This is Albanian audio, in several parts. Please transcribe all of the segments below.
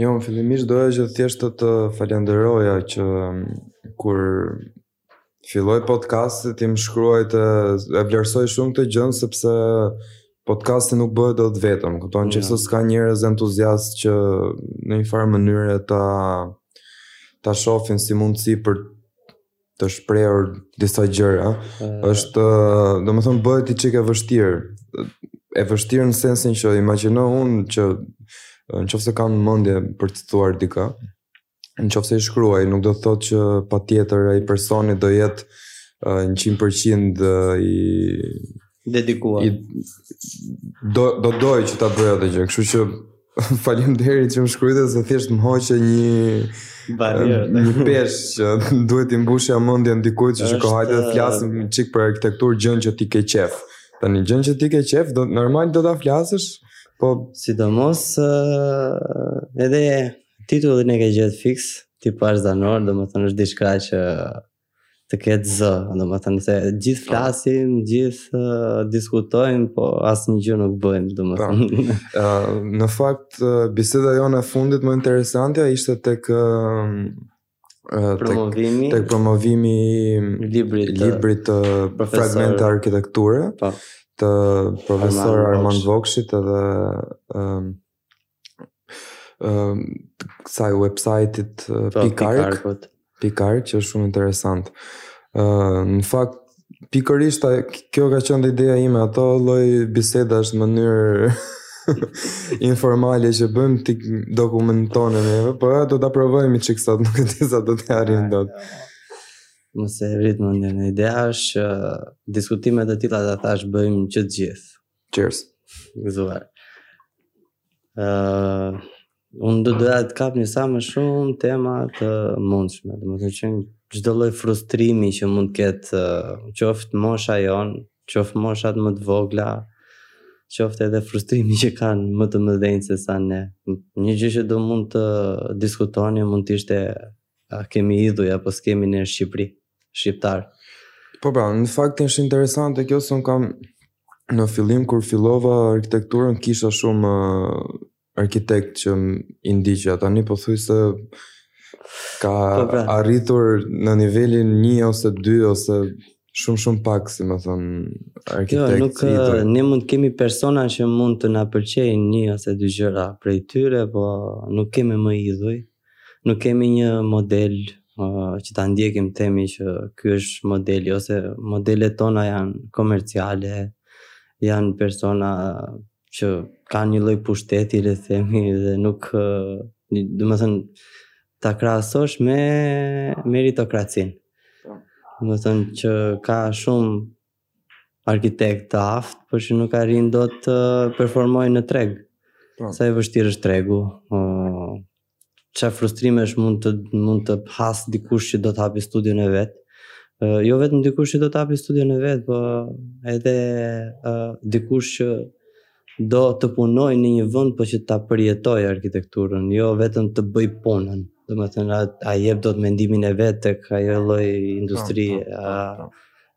Jo, fillimisht doja që thjesht të të falenderoja që kur Fillova podcastin, ti më shkruajte, e vlerësoj shumë këtë gjënë sepse podcasti nuk bëhet dot vetëm, kupton që po s'ka njerëz entuziast që në një farë mënyre ta ta shohin si mundësi për të shprehur disa gjëra. Mm. Është, domethënë bëhet një çikë e vështirë. E vështirë në sensin që imagjino unë që në qofë se kam mendje për të ftuar dikë, Në qoftë se i shkruaj, nuk do të thotë që patjetër ai personi do jetë 100% i... Dedikuar. I, do, do doj që ta bëjë atë gjë, kështu që faleminderit që më shkruajte se thjesht më hoqe një barrierë një peshë që duhet t'i mbushja mendjen dikujt që shiko hajde të flasim një çik për arkitekturë gjënë që ti ke qejf. Tani gjënë që ti ke qejf do normal do ta flasësh, po sidomos edhe Titullin e ke gjet fiks, ti pesh zanor, domethënë është diçka që të ketë zë, domethënë se gjithë po. flasim, gjithë uh, diskutojmë, po asnjë gjë nuk bëjmë, domethënë po. uh, në fakt, uh, biseda jonë e fundit më interesantja ishte tek... Uh, promovimi tek, tek promovimi i librit librit Fragmente arkitekture, pra. Po. të profesor Armand Vokshit edhe um, um, kësaj website-it uh, po, Pikark, Pikark, që është shumë interesant. Uh, në fakt, pikërisht kjo ka qenë ideja ime, ato lloj bisedash në mënyrë informale që bëjmë t'i dokumentonim neve, po do ta provojmë një çik sot, nuk e di sa do të arrijmë dot. Mos e vrit mendjen, ideja është që diskutimet e tilla ta thashë bëjmë që të gjithë. Cheers. Gëzuar. Uh, unë do doja të kapnim sa më shumë tema të mundshme, domethënë çdo lloj frustrimi që mund të ketë qoftë mosha jonë, qoftë moshat më të vogla, qoftë edhe frustrimi që kanë më të mëdhenj sesa ne. Një gjë që do mund të diskutonim mund të ishte A kemi idhuj apo s'kemi në Shqipëri, shqiptar. Po pra, në fakt është interesante kjo se unë kam në fillim kur fillova arkitekturën kisha shumë uh, arkitektë që i ndiqja. Tani po thuj se ka, po pra, arritur në nivelin një ose dy ose shumë shumë pak si me thënë arkitektë. Jo, nuk uh, ne mund të kemi persona që mund të na pëlqejnë një ose dy gjëra prej tyre, po nuk kemi më idhuj. nuk kemi një model uh, që ta ndjekim themi që ky është modeli ose modelet tona janë komerciale, janë persona që kanë një lloj pushteti le të themi dhe nuk uh, domethënë ta krahasosh me meritokracinë. Po. Domethënë që ka shumë arkitektë të aftë, por që nuk arrijnë dot të performojnë në treg. Pra. Sa i vështirë është tregu. Uh, ça frustrimesh mund të mund të hasë dikush që do të hapi studion e vet. Uh, jo vetëm dikush që do të hapi studion e vet, po edhe uh, dikush që Do të punojë në një vend po që ta përjetojë arkitekturën, jo vetëm të bëjë punën. Domethënë, a, a jep dot mendimin e vet tek ajo lloj industrie, po, po, a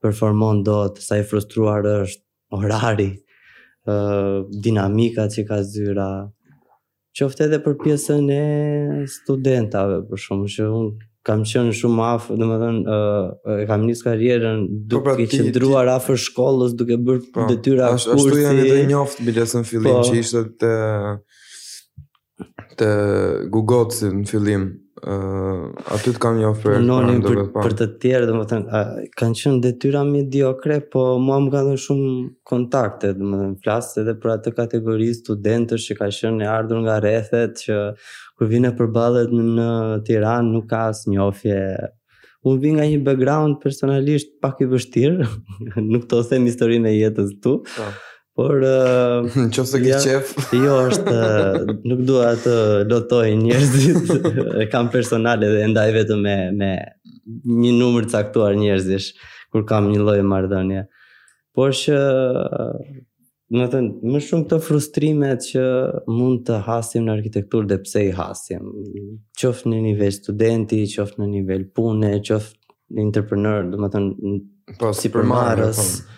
performon dot, sa i frustruar është orari, dinamika që ka zyra, Qoftë edhe për pjesën e studentave, për shembull, që unë kam qenë shumë afër, domethënë, e kam nis karrierën po, duke pra, qëndruar afër shkollës, duke bërë pa, po, detyra ashtu kursi. Ashtu jemi edhe njoft, biles në fillim, pa. Po. që ishe te, te Gugotsi në fillim, uh, aty të kam njoft për herë të parë, për, për, për të tjerë, domethënë, kanë qenë detyra mediokre, po mua më kanë dhënë shumë kontakte, domethënë flas edhe për atë kategori studentësh që ka qenë e ardhur nga rrethet që kur vijnë përballen në Tiranë nuk ka asnjë njohje. Unë vij nga një background personalisht pak i vështirë, nuk ta them historinë e jetës këtu, po. por... Uh, në qoftë se ke qejf? jo, është, uh, nuk dua të lotoj njerëzit, e kam personale dhe e ndaj vetëm me, me një numër të caktuar njerëzish, kur kam një lloj marrëdhënie. Por që domethënë, më shumë këto frustrimet që mund të hasim në arkitekturë dhe pse i hasim. Qoftë në nivel studenti, qoftë në nivel pune, qoftë në entrepreneur, domethënë, po, sipërmarrës. Po.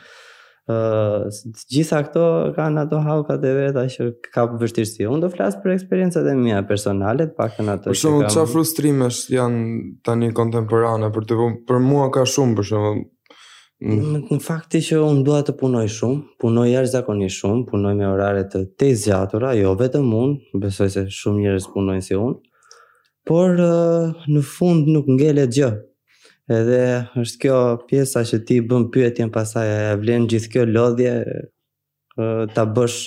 gjitha këto kanë ato hallkat e veta që ka vështirësi. Unë do flas për eksperiencat e mia personale, të paktën ato, për shembull, që kam... Për shembull, ça frustrimesh janë tani kontemporane, për, të, për mua ka shumë, për shembull, Në fakt që unë dua të punoj shumë, punoj jashtëzakonisht shumë, punoj me orare të të zgjatura, jo vetëm unë, besoj se shumë njerëz punojnë si unë. Por në fund nuk ngelet gjë. Edhe është kjo pjesa që ti bën pyetjen pastaj a e vlen gjithë kjo lodhje ta bësh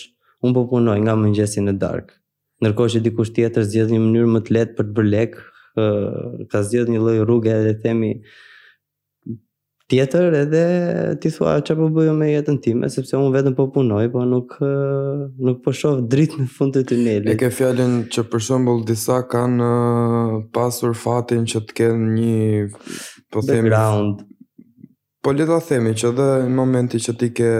unë po punoj nga mëngjesi në darkë. Ndërkohë që dikush tjetër zgjedh një mënyrë më të lehtë për të bërë lek, ta zgjedh një lloj rruge edhe themi tjetër edhe ti thua ça po bëj unë me jetën time sepse unë vetëm po punoj po nuk nuk po shoh dritë në fund të tunelit. E ke fjalën që për shembull disa kanë pasur fatin që të kenë një po themi background. Po le ta themi që edhe në momentin që ti ke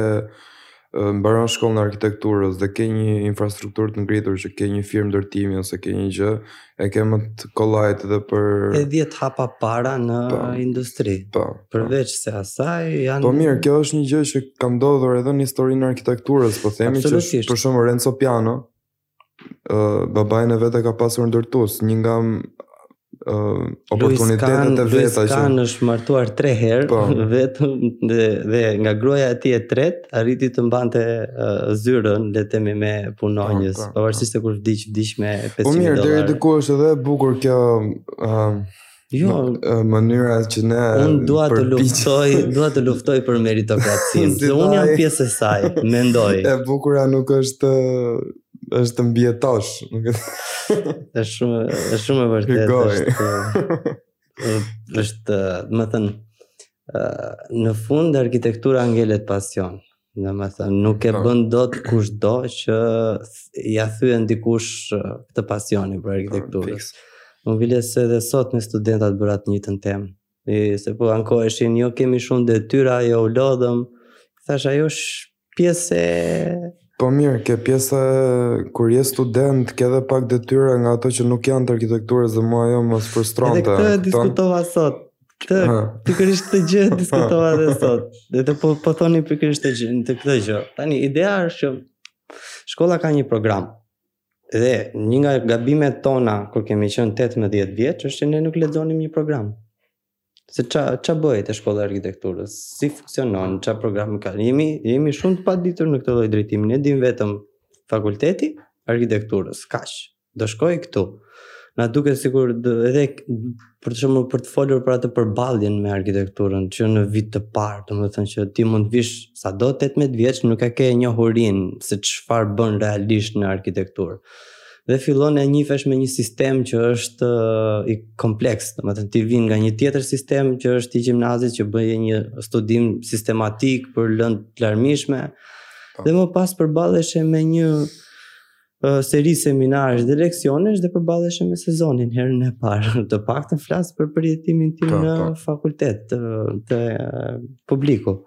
mbaron shkollën e arkitekturës dhe ke një infrastrukturë të ngritur që ke një firmë ndërtimi ose ke një gjë, e ke më të kollajt edhe prap je 10 hapa para në, po, po, industri. Po. Po, po. Përveç, po, se asaj janë Po mirë, kjo është një gjë që ka ndodhur edhe në historinë e arkitekturës, po themi që për shembull Renzo Piano, uh, babain e vet e ka pasur ndërtues, një nga uh, oportunitetet e veta Louis Kahn është martuar 3 herë po. vetëm dhe, dhe nga gruaja e tij e tretë arriti të mbante uh, zyrën le të themi me punonjës po, po, po. pavarësisht se kur vdiq vdiq me 500 dollarë po mirë deri diku është edhe e bukur kjo uh, Jo, mënyra që ne unë dua të luftoj, dua të luftoj për meritokracinë. se unë jam pjesë e saj, mendoj. E bukura nuk është është të mbijetosh. është shumë është shumë e vërtetë. Është është, domethënë, në fund arkitektura ngelet pasion. Domethënë, nuk e po. bën dot kushdo që ia thyen dikush këtë pasionin e arkitekturës. Po, Madiles edhe sot me studentat bëra të njëjtën temë. I, se po ankoheshin, jo kemi shumë detyra, jo u lodhëm. Thash, ajo është pjesë... Po mirë, ke pjesa, kur je student, ke dhe pak detyra nga ato që nuk janë të arkitekturës dhe mua ajo më s'frustronte. Edhe këtë e diskutova sot. Këtë, Aha. pikërisht këtë gjë e diskutova dhe sot. Edhe po, po thoni pikërisht këtë gjë, këtë gjë. Tani, ideja është që shkolla ka një program. Dhe një nga gabimet tona, kur kemi qënë 18 vjeç, është që ne nuk lexonim një program. Se ça, ça bëhet te shkolla e arkitekturës? Si funksionon, ça program ka? Jemi, jemi shumë të paditur në këtë lloj drejtimi. Ne dim vetëm fakulteti i arkitekturës, kaq Do shkoj këtu. Na duket sikur edhe për shembull për të folur për atë përballjen me arkitekturën që në vit të parë, domethënë që ti mund të vish sado 18 vjeç, nuk e ke njohurin se çfarë bën realisht në arkitekturë. Dhe fillon e njifesh me një sistem që është uh, kompleks, domethënë ti vin nga një tjetër sistem që është i gjimnazit që bëje një studim sistematik për lëndë të larmishme. Po. Dhe më pas përballeshe me një seri seminarësh dhe leksionesh dhe përballeshe me sezonin herën e parë. Të paktën flas për përjetimin tim po, në po. fakultet të, të publiku.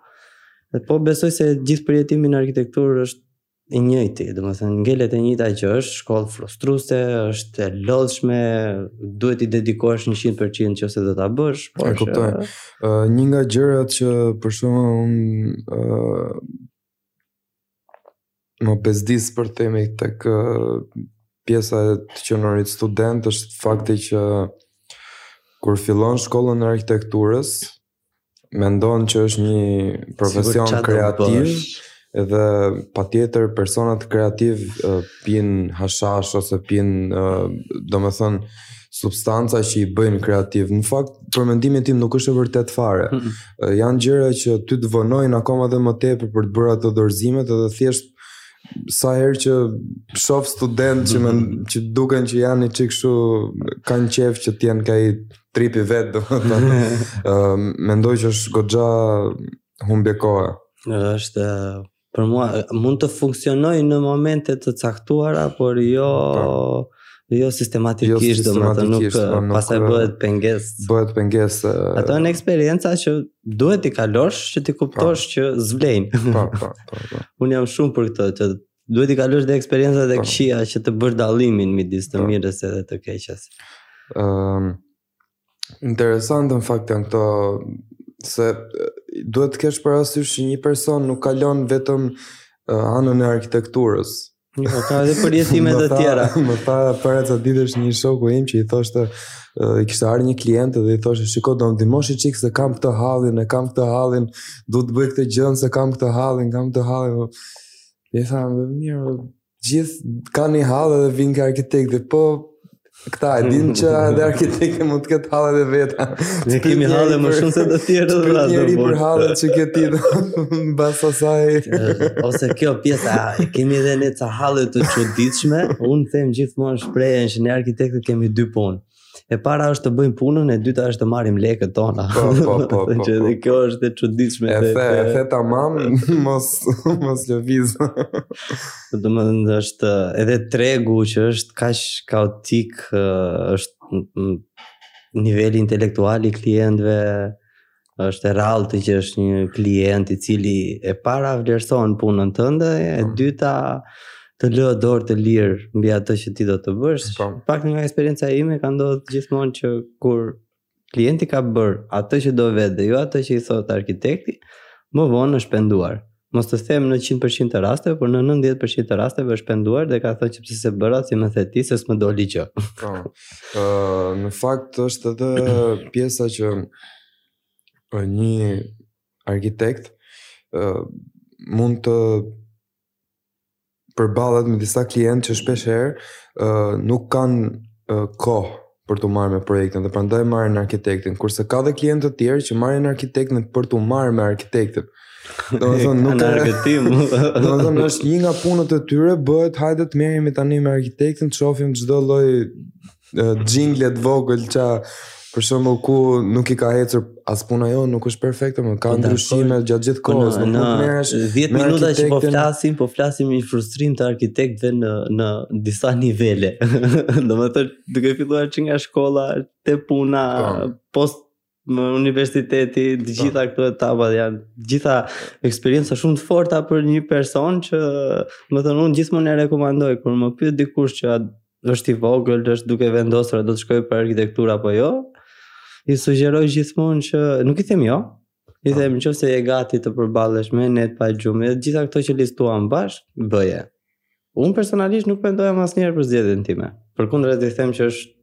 Dhe po besoj se gjithë përjetimi në arkitekturë është i njëjti, domethënë ngelet e njëjta që është shkollë frustruese, është e lodhshme, duhet t'i dedikohesh 100% në qoftë se do ta bësh, por e kuptoj. Ë uh, një nga gjërat që për shembull ë uh, Më bezdis për shembull te kjo pjesa e të qenurit student është fakti që kur fillon shkollën e arkitekturës, mendon që është një profesion kreativ, edhe patjetër personat kreativ pin hashash ose pin, domethënë, substanca që i bëjnë kreativ. Në fakt, për mendimin tim nuk është e vërtetë fare. Mm -hmm. Janë gjëra që ty të vonojnë akoma dhe më tepër për të bërë ato dorëzimet edhe thjesht sa herë që shof studentë që më që duken që janë një çik kështu kanë qejf që të jenë te ky tripi i vet domethënë. Ëm mendoj që është goxha humbje kohe. Është Për mua mund të funksionojë në momente të caktuara, por jo. Po. Jo sistematikisht, jo sistematikisht domethënë nuk, po, nuk pastaj eh, bëhet pengesë. Bëhet pengesë. Eh, Ato janë eksperienca që duhet t'i kalosh që t'i kuptosh, po, që s'vlejnë. Po, po, po. Po. Unë jam shumë për këtë që duhet t'i kalosh dhe eksperiencat e këqija që të bësh dallimin midis të mirës edhe të keqes. Ëm ehm, um, Interesante në fakt janë këto se duhet të kesh parasysh që një person nuk kalon vetëm anën e arkitekturës. Jo, ka edhe përjetime të tjera. Më tha para ca ditësh një shoku im që i thoshte i kishte ardhur një klient dhe i thoshte shiko do më ndihmosh një çik se kam këtë hallin, e kam këtë hallin, duhet të bëj këtë gjë se kam këtë hallin, kam këtë hallin. Dhe tha mirë, Gjithë kanë një hall edhe vijnë te arkitekti, po këta e dinë që edhe arkitekti mund të ketë hallet e veta. Ne kemi halle më shumë se të tjerët dhe ato. Njeri për hallet që ke ti mbas asaj. Ose kjo pjesa, e kemi edhe ne ca halle të çuditshme, unë them gjithmonë shprehjen që ne arkitektët kemi dy punë. E para është të bëjmë punën, e dyta është të marrim lekët tona. Po, po, po. po, po. Dhe kjo është e çuditshme. E the, e the tamam, mos mos lëviz. Domethënë është edhe tregu që është kaq kaotik, është niveli intelektual i klientëve është e rrallë që është një klient i cili e para vlerëson punën tënde, e po. dyta të lë dorë të lirë mbi atë që ti do të bësh. Po. Fakt nga eksperienca ime ka ndodhur gjithmonë që kur klienti ka bërë atë që do vetë dhe jo atë që i thotë arkitekti, më vonë është penduar. Mos të them në 100% të rasteve, por në 90% të rasteve është penduar dhe ka thënë që pse s'e bëra si më the ti se s'më doli gjë. Po. Ë në fakt është edhe pjesa që një arkitekt ë mund të përballet me disa klientë që shpesh herë uh, nuk kanë uh, kohë për t'u marrë me projektin dhe prandaj marrin arkitektin, kurse ka dhe klientë të tjerë që marrin arkitektin për t'u marrë me arkitektin. Domethënë nuk ka arkitektim. Domethënë është një nga punët e tyre, bëhet hajde të merremi tani me arkitektin, të shohim çdo lloj xhingël të vogël që për shembull ku nuk i ka ecur as puna jonë nuk është perfekte, me ka po, ndryshime gjatë gjithë po, kohës, nuk mund merresh 10 minuta që po flasim, po flasim me një frustrim të arkitektëve në në disa nivele. Domethënë, duke filluar që nga shkolla te puna, po. post universiteti, të po. gjitha këto etapa janë, të gjitha eksperienca shumë të forta për një person që, domethënë, unë gjithmonë e rekomandoj, kur më pyet dikush që është i vogël, është duke vendosur a do të shkojë për arkitekturë apo jo, i sugjeroj gjithmonë që nuk i them jo. I po. them nëse je gati të përballesh me net pa gjumë, të gjitha këto që listuam bash, bëje. Unë personalisht nuk pendohem asnjëherë për zgjedhjen time. Përkundrazi them që është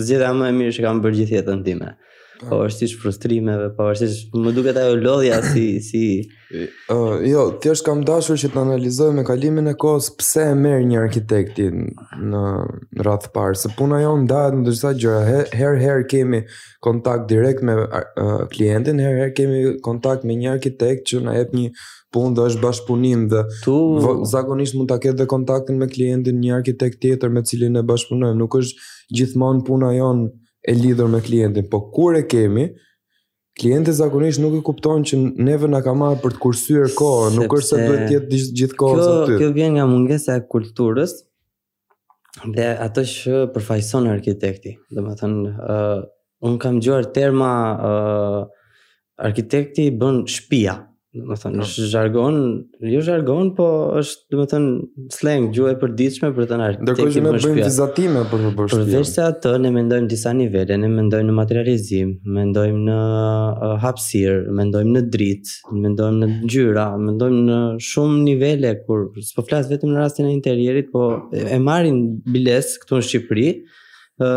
zgjedhja më e mirë që kam bërë gjithë jetën time. Po. Pavarësisht frustrimeve, pavarësisht më duket ajo lodhja si si uh, jo, thjesht kam dashur që të analizoj me kalimin e kohës pse e merr një arkitekt në radhë të parë, se puna jonë ndahet në disa gjëra. Herë herë kemi kontakt direkt me uh, klientin, herë herë kemi kontakt me një arkitekt që na jep një punë dhe është bashkëpunim dhe tu... zakonisht mund ta ketë dhe kontaktin me klientin një arkitekt tjetër me cilin ne bashkëpunojmë. Nuk është gjithmonë puna jonë e lidhur me klientin, po kur e kemi, klienti zakonisht nuk e kupton që neve na ka marrë për të kursyer kohë, nuk është se duhet të jetë gjithë kohë aty. Kjo vjen nga mungesa e kulturës, dhe atë që përfaqëson arkitekti. Domethënë, uh, unë kam dëgjuar terma uh, arkitekti bën shpia. Domethënë, është po. zhargon, jo zhargon, po është, domethënë, slang, gjuhë e përditshme për të thënë arkitekti bën shpia. Dhe kështu ne bëjmë vizatime për të bërë shpia. Përveç se atë, ne mendojmë disa nivele, ne mendojmë në materializim, mendojmë në uh, hapësirë, mendojmë në dritë, Mendojmë në ngjyra, mendojmë në shumë nivele kur s'po flas vetëm në rastin e interierit, po e marrin biles këtu në Shqipëri. ë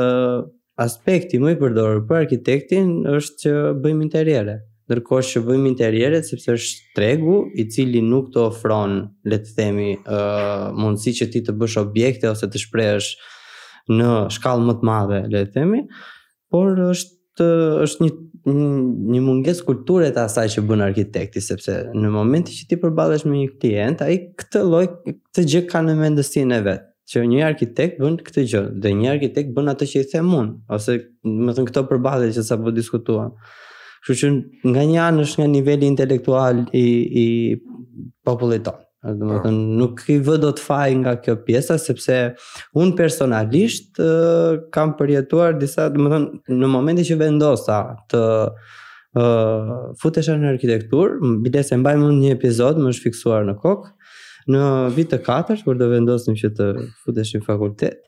aspekti më i përdorur për arkitektin është që bëjmë interiere. Ndërkohë që bëjmë interiere sepse është tregu i cili nuk të ofron, le të themi, ë mundësi që ti të bësh objekte ose të shprehesh në shkallë më të madhe, le të themi, Por është është një një mungesë kulture të asaj që bën arkitekti sepse në momentin që ti përballesh me një klient ai këtë lloj këtë gjë ka në mendësinë e vet që një arkitekt bën këtë gjë dhe një arkitekt bën atë që i them unë ose domethënë këto përballje që sapo diskutuam kështu që nga një anë është nga niveli intelektual i i popullit tonë Domethënë nuk i vë dot faj nga kjo pjesa sepse unë personalisht uh, kam përjetuar disa, domethënë në momentin që vendosa të uh, futesha në arkitekturë, biles e mbaj mend një episod më është fiksuar në kokë. Në vit të katërt kur do vendosnim që të futeshim fakultet,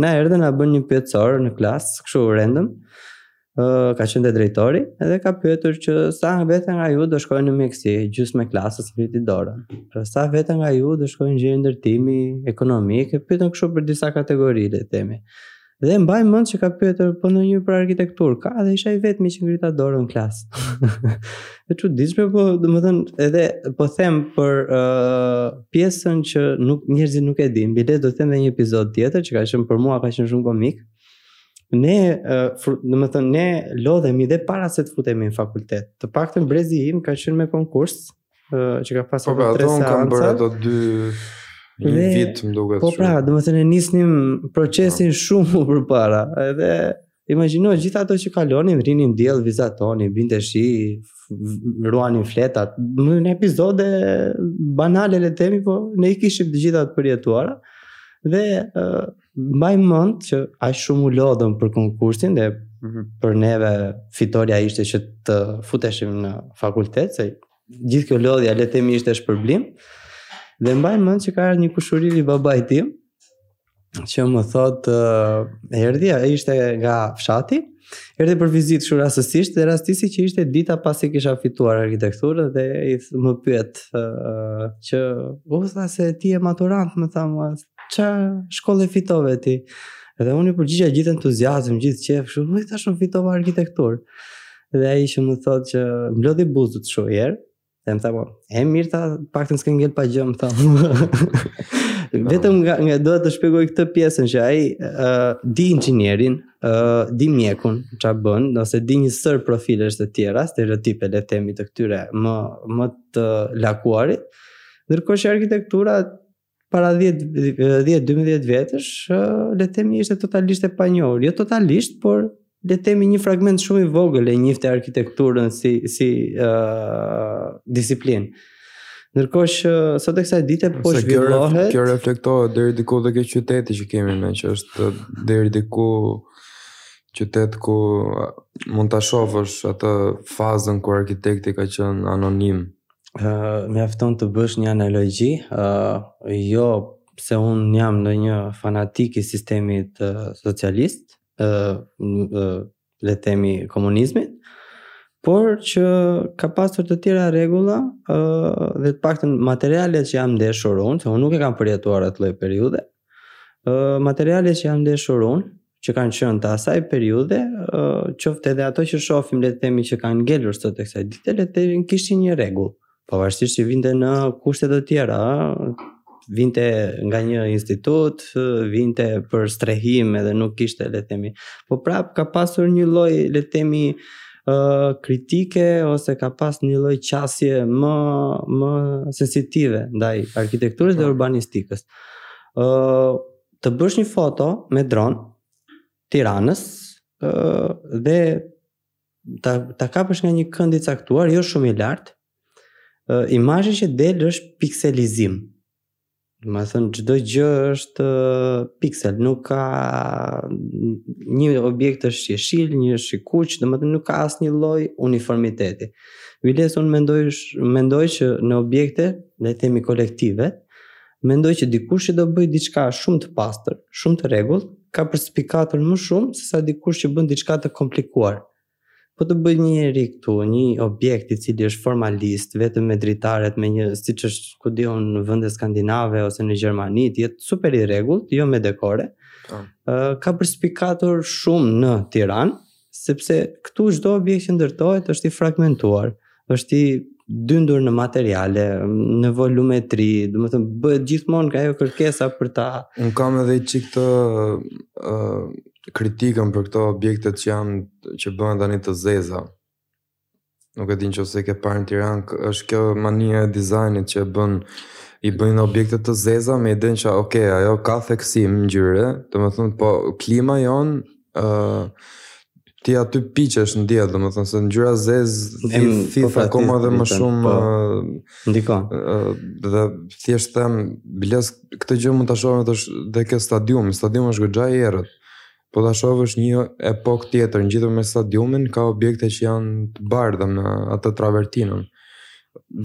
Na erdhën na bënë një pyetësor në klasë, kështu random. Ë uh, ka qenë drejtori dhe ka pyetur që sa veta nga ju do shkojnë në mjekësi, gjysma e klasës ngriti dorën. Pra sa veta nga ju do shkojnë gjë ndërtimi ekonomik, e pyetën kështu për disa kategori le të themi. Dhe mbaj mend që ka pyetur po ndonjë për arkitekturë, ka dhe isha i vetmi që ngrita dorën në klasë. E çuditshme, po, domethënë, edhe po them për uh, pjesën që nuk, njerëzit nuk e dinë, bile do them dhe një episod tjetër, që ka qenë për mua, ka qenë shumë komik, ne, uh, domethënë, ne lodhemi dhe para se të futemi në fakultet, të paktën brezi im ka qenë me konkurs, uh, që ka pasur po, tre seanca. Po, ato kam bërë ato dy një dhe, vit, më duket shumë. Po, pra, domethënë, nisnim procesin po. shumë përpara, edhe Imagjino gjithë ato që kalonin, rrinin në diell, vizatonin, binte shi, ruanin fletat. Në episode banale le të themi, po ne i kishim të gjitha të përjetuara dhe uh, mbaj mend që aq shumë u lodhëm për konkursin dhe mhm. për neve fitorja ishte që të futeshim në fakultet, se gjithë kjo lodhja le të themi ishte shpërblim. Dhe mbaj mend që ka ardhur një kushëri i babait tim, që më thot uh, erdhi, ai ishte nga fshati, erdhi për vizitë shumë rastësisht dhe rastisi që ishte dita pasi kisha fituar arkitekturën dhe ai më pyet uh, që u tha se ti je maturant, më tha mua, ç'a shkolle fitove ti? Dhe unë i përgjigjem gjithë entuziazëm, gjithë qef, kështu, i thashë fitova arkitekturë. Dhe ai që më thot që mblodhi buzët shumë herë, Dhe më tha po, e mirë tha, të paktën s'ke ngel pa gjë, më tha. Vetëm nga, nga duhet të shpjegoj këtë pjesën që ai uh, di inxhinierin, uh, di mjekun, ç'a bën, ose di një sër profilesh të tjera, stereotipe le të themi të këtyre më më të lakuarit. Ndërkohë që arkitektura para 10 10 12 vjetësh, le të themi ishte totalisht e panjohur, jo totalisht, por le të themi një fragment shumë i vogël e njifte arkitekturën si si ë uh, disiplinë. Ndërkohë që sot e kësaj dite po zhvillohet. Kjo reflektohet deri diku dhe te qyteti që kemi ne që është deri diku qytet ku mund ta shohësh atë fazën kur arkitekti ka qenë anonim. uh, mjafton të bësh një analogji, uh, jo se unë jam ndonjë fanatik i sistemit uh, socialist, ë uh, uh, le të themi komunizmit, por që ka pasur të tjera rregulla ë uh, dhe të paktën materialet që jam ndeshur unë, se unë nuk e kam përjetuar atë lloj periudhe. ë uh, materialet që jam ndeshur unë që kanë qenë të asaj periudhe, qoftë edhe ato që shofim le të themi që kanë ngelur sot e kësaj dite, le të themi kishin një rregull, pavarësisht se vinte në kushte të tjera, vinte nga një institut, vinte për strehim edhe nuk kishte le të themi. Po prap ka pasur një lloj le të themi kritike ose ka pas një lloj qasje më më sensitive ndaj arkitekturës dhe po. urbanistikës. ë të bësh një foto me dron Tiranës dhe ta ta kapësh nga një kënd i caktuar, jo shumë i lartë. Imazhi që del është pikselizim. Domethënë çdo gjë është piksel, nuk ka një objekt është jeshil, një është i kuq, domethënë nuk ka asnjë lloj uniformiteti. Biles unë mendoj mendoj që në objekte, le të themi kolektive, Mendoj që dikush që do bëjë diçka shumë të pastër, shumë të rregullt, ka për spikatur më shumë se sa dikush që bën diçka të komplikuar. Po të bëjë njëri këtu, një objekt i cili është formalist, vetëm me dritaret, me një, siç është ku di unë në vende skandinave ose në Gjermani, të jetë super i rregullt, jo me dekore, uh, ka për spikatur shumë në Tiranë, Sepse këtu çdo objekt që ndërtohet është i fragmentuar, është i dyndur në materiale, në volumetri, domethënë bëhet gjithmonë ka ajo kërkesa për ta. Un kam edhe çik këtë kritikën për këto objekte që janë që bëhen tani të zeza. Nuk e di në qoftë se e ke parë në Tiranë, kë- është kjo mania e dizajnit që e bën i bëjnë objekte të zeza me idenë që ok, ajo ka theksim ngjyre, domethënë po klima jonë ti aty piqesh në diell, domethënë se ngjyra e zezë Em, thith, po, thith pra, akoma thith, dhe më thith, shumë po. ë, Ndikon. ë, dhe thjesht them biles këtë gjë mund ta shohim edhe sh- dhe te stadiumi, stadiumi është goxha i errët. Po ta shofësh është një epokë tjetër, ngjitur me stadiumin, ka objekte që janë të bardha me atë travertinën.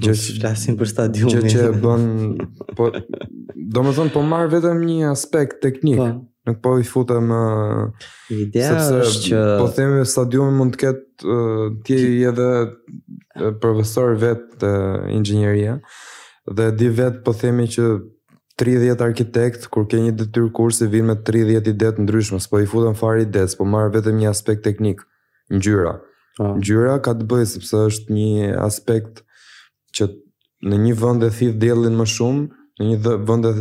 Gjithnjë flasim për stadiumin. Gjë që bën po domethënë po marr vetëm një aspekt teknik. Po. Nuk po i futem te ideja sepse është që po themi stadiumi mund të ketë ti je edhe profesor vetë te inxhinieria dhe e di vetë po themi që 30 arkitekt, kur ke një detyrë kursi vijnë me 30 ide të ndryshme, s'po i futem fare idesë, po marr vetëm një aspekt teknik, ngjyra. Po. Ngjyra ka të bëjë sepse është një aspekt që në një vend e thith diellin më shumë, në një dhe- vend e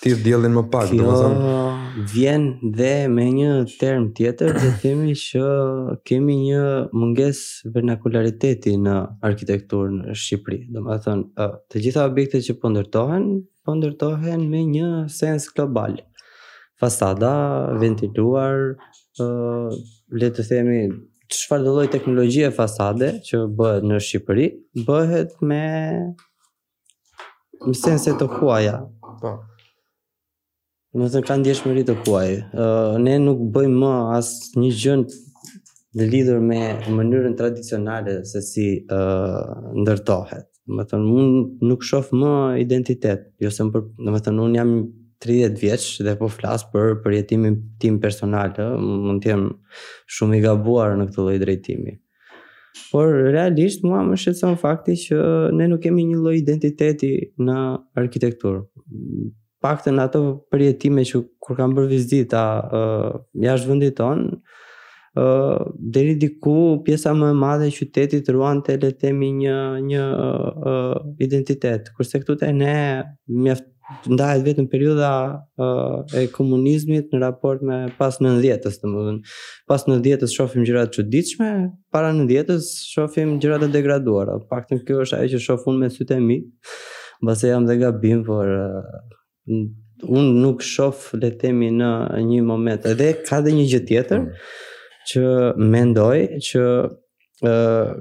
thith diellin më pak, Kjo domethënë vjen dhe me një term tjetër dhe themi që kemi një mungesë vernakulariteti në arkitekturë në Shqipëri. Domethënë, ë, të gjitha objektet që po ndërtohen, po ndërtohen me një sens global. Fasada e ventiluar, uh, le të themi, çfarëdo lloj teknologjie fasade që bëhet në Shqipëri, bëhet me me sense të huaja. Po. Domethënë, ka ndjeshmëri të huaj. Uh, ne nuk bëjmë më asnjë gjë të lidhur me mënyrën tradicionale se si uh, ndërtohet. Domethënë, unë nuk shof më identitet. Jo se më për, domethënë, unë jam 30 vjeç dhe po flas për përjetimin tim personal, ë, mund të jem shumë i gabuar në këtë lloj drejtimi. Por realisht mua më shqetëson fakti që ne nuk kemi një lloj identiteti në arkitekturë. paktën ato përjetime që kur kam bërë vizita uh, jashtë vendit tonë, ë uh, deri diku pjesa më e madhe e qytetit ruante le të themi një një uh, identitet. Kurse këtu te ne mjaft ndahet vetëm periudha uh, e komunizmit në raport me pas 90-s, domethënë. Pas 90-s shohim gjëra të çuditshme, para 90-s shohim gjëra të degraduara. Paktën kjo është ajo që shoh unë me sytë e mi. Mbase jam dhe gabim, por unë nuk shof le të themi në një moment. Edhe ka dhe një gjë tjetër mm. që mendoj që ë uh,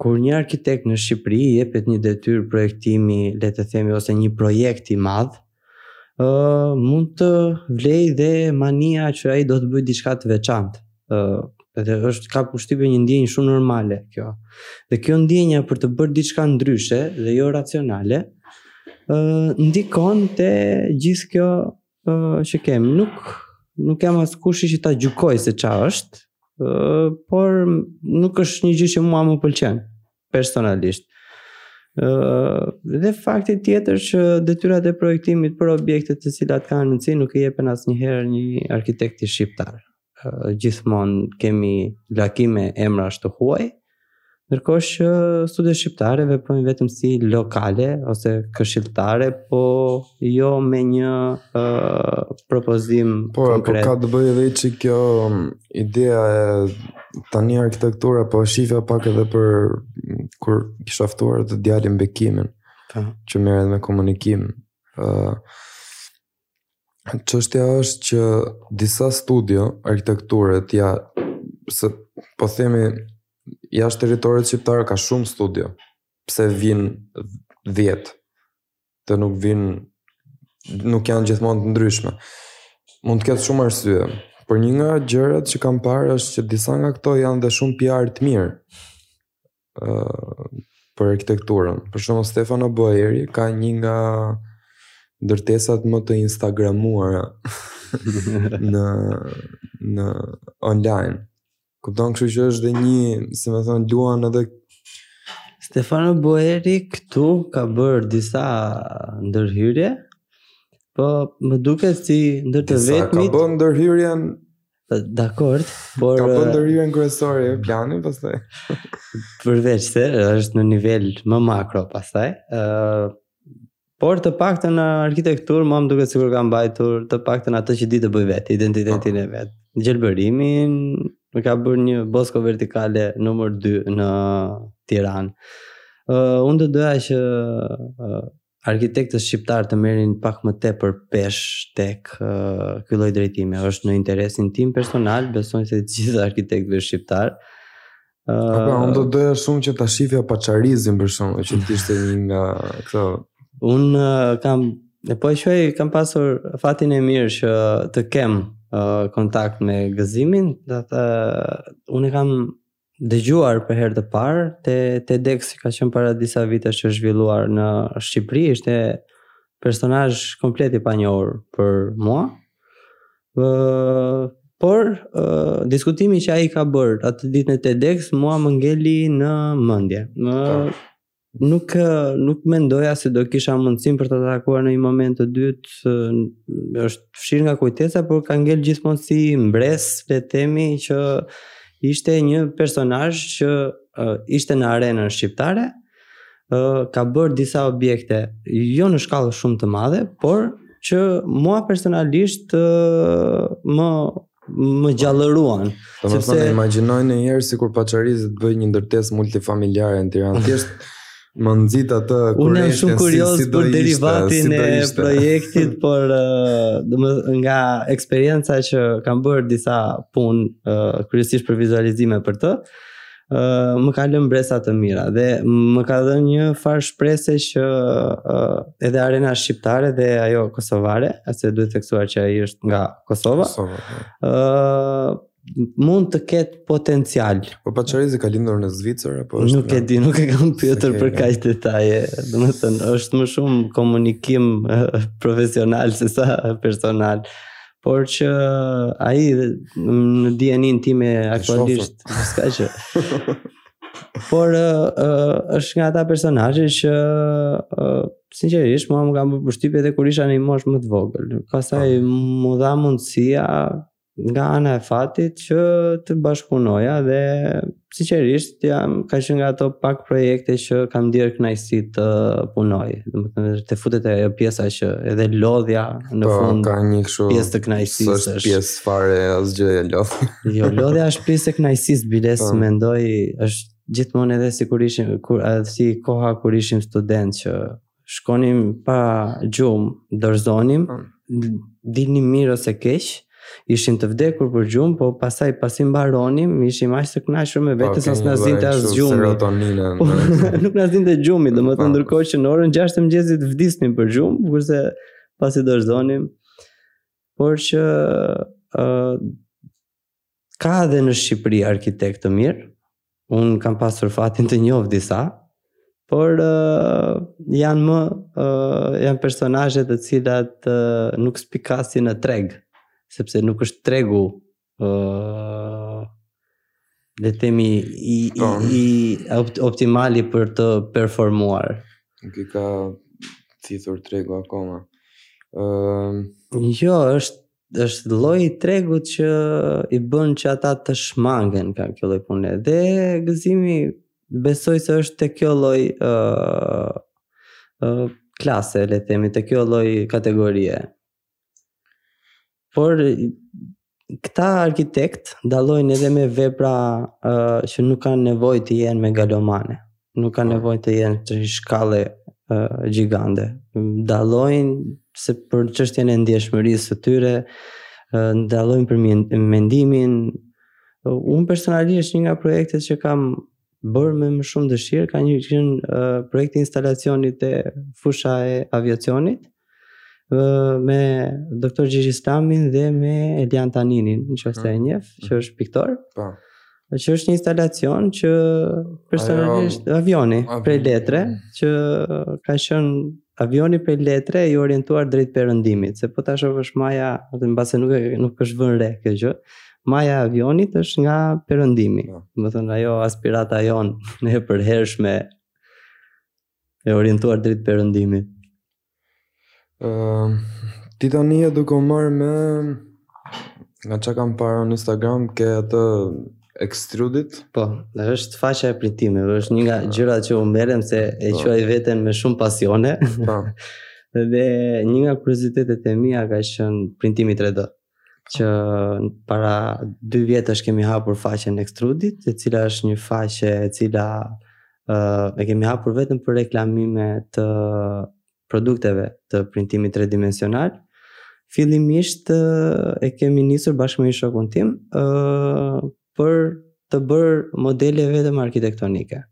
kur një arkitekt në Shqipëri i jepet një detyrë projektimi, le të themi ose një projekt i madh, ë uh, mund të vlej dhe mania që ai do të bëjë diçka të veçantë. ë uh, dhe është kaq kushtipe një ndjenjë shumë normale kjo. Dhe kjo ndjenja për të bërë diçka ndryshe dhe jo racionale, ë uh, ndikon te gjithë kjo ë uh, që kemi. Nuk nuk jam askush që ta gjykoj se ç'a është, ë uh, por nuk është një gjë që mua më pëlqen. personalisht. Uh, dhe fakti tjetër që detyrat e projektimit për objektet të cilat kanë rëndësi nuk i jepen asnjëherë një arkitekti shqiptar. Uh, gjithmonë kemi lakime emrash të huaj, ndërkohë që studiot shqiptare veprojnë vetëm si lokale ose këshilltare, po jo me një uh, propozim po, po konkret. Po ka të bëjë edhe që kjo Ideja e tani arkitektura, po shifja pak edhe për kur kisha ftuar atë djalin Bekimin, Ta. Po. që merret me komunikim. ë uh, Çështja është që disa studio arkitekture të ja se po themi jashtë territorit shqiptar ka shumë studio. Pse vijnë 10 të nuk vijnë, nuk janë gjithmonë të ndryshme. Mund të ketë shumë arsye, por një nga gjërat që kam parë është që disa nga këto janë dhe shumë PR të mirë. ë për arkitekturën. Për shembull Stefano Boeri ka një nga ndërtesat më të instagramuara në në online. Kupton, kështu që është dhe një, si më thon, luan edhe Stefano Boeri këtu ka bërë disa ndërhyrje. Po më duket si ndër të vetmit. Ka bën ndërhyrjen Dakord, por ka bën ndërhyrjen kryesore e planit pastaj. Përveç se është në nivel më makro pastaj, ë uh, Por të paktën në arkitekturë më duket sikur ka mbajtur të paktën atë që di të bëjë vetë, identitetin e vet. Gjelbërimin më ka bërë një bosko vertikale numër 2 në Tiranë. Uh, unë do të doja që uh, arkitektët shqiptarë të merrin pak më tepër peshë tek uh, ky lloj drejtimi. Është në interesin tim personal, besoj se të gjithë arkitektëve shqiptarë Ëh, pra unë do të doja shumë që ta shifja Paçarizin për shkakun që të ishte një nga këto. Unë uh, kam e po e shoj, kam pasur fatin e mirë që të kem uh, kontakt me Gëzimin, domethënë unë e kam dëgjuar për herë të parë te TEDx që ka qenë para disa vitesh që është zhvilluar në Shqipëri, ishte personazh komplet i panjohur për mua. Uh, por uh, diskutimi që ai ka bërë atë ditë në TEDx mua më ngeli në mendje. Më po. nuk nuk mendoja se do kisha mundësinë për ta takuar në një moment të dytë, është fshirë nga kujtesa, por ka ngel gjithmonë si mbresë, le të themi që ishte një personazh që uh, ishte në arenën shqiptare, ka bërë disa objekte, jo në shkallë shumë të madhe, por që mua personalisht më më gjallëruan. Domethënë imagjinoj ndonjëherë sikur Paçarizi të bëjë një ndërtesë multifamiljare në Tiranë. Thjesht më nxit atë kurrë. Unë jam shumë kurioz si, si për derivatin si e projektit, por domethënë nga eksperienca që kam bërë disa punë kryesisht për vizualizime për të, uh, më ka lënë mbresa të mira dhe më ka dhënë një farë shprese që uh, edhe arena shqiptare dhe ajo kosovare, se duhet theksuar që ai është nga Kosova. Kosova. Po. Ëh, uh, mund të ketë potencial. Po Paçarizi ka lindur në Zvicër apo është? Nuk e di, nuk e kam pyetur për kaq detaje. Domethënë, është më shumë komunikim profesional sesa personal. por që ai në dijeninë time aktualisht s'ka që. Por uh, uh, është nga ata personazhe që uh, sinqerisht mua më kanë bërë përshtypje edhe kur isha në një moshë më të vogël. Pastaj po. m'u dha mundësia nga ana e fatit që të bashkëpunoja dhe Sinqerisht, jam ka qenë nga ato pak projekte që kam ndier kënaqësi të punoj. Domethënë të futet ajo pjesa që edhe lodhja në po, fund ka një kështu pjesë të kënaqësisë. Është, është pjesë fare asgjë e lodh. jo, lodhja është pjesë e kënaqësisë, biles po. mendoj është gjithmonë edhe sikur ishim kur si koha kur ishim studentë që shkonim pa gjumë, dorëzonim, mm. dilnim mirë ose keq, ishim të vdekur për gjumë, po pastaj pasi mbaronim, ishim aq të kënaqur me veten sa s'na zinte as gjumi. Po, nuk na zinte gjumi, domethënë ndërkohë që në orën 6 të mëngjesit vdisnim për gjumë, kurse pasi dorëzonim. Por që ë uh, Ka edhe në Shqipëri arkitektë të mirë. Unë kam pasur fatin të njoh disa, por uh, janë më uh, janë personazhe të cilat uh, nuk spikasin në treg, sepse nuk është tregu ë uh, le të themi i, i, i optimali për të performuar. Nuk i ka thithur tregu akoma. Ëm uh... jo, është është lloji i tregut që i bën që ata të shmangen nga kjo lloj pune. Dhe gëzimi besoj se është te kjo lloj ë uh, uh, klase, le të themi, te kjo lloj kategorie. Por këta arkitektë dallojnë edhe me vepra uh, që nuk kanë nevojë të jenë megalomane. nuk kanë nevojë të jenë te shkallë uh, gjigante. Dallojnë se për çështjen e ndjeshmërisë së tyre, uh, dallojnë për mendimin. Uh, unë personalisht një nga projektet që kam bërë me më shumë dëshirë ka qenë uh, projekti i instalacionit te fusha e aviacionit. me doktor Gjiri Stamin dhe me Elian Taninin, në qoftë se e mm. njef, që mm. është piktor. Pa. Po. Që është një instalacion që personalisht Ajo, avioni, avioni prej letre, që ka qenë avioni prej letre i orientuar drejt perëndimit, se po ta shofësh maja, atë ndoshta nuk, nuk është vënë re kjo gjë, maja e avionit është nga perëndimi. Po. Domethënë ajo aspirata jonë e përhershme e orientuar drejt perëndimit. Ëm ehm, uh, ti tani je duke u marr me nga çka kam parë në Instagram ke atë extrudit. Po, dhe është faqja e printimeve, është një nga gjërat që unë merrem se e po. quaj veten me shumë pasione. Po. dhe një nga kuriozitetet e mia ka qenë printimi 3D. që para dy vjetësh kemi hapur faqen Extrudit, e cila është një faqe e cila uh, e kemi hapur vetëm për reklamime të produkteve të printimit tridimensional. Fillimisht uh, e kemi nisur bashkë me një shokun tim uh, për të bërë modele vetëm arkitektonike.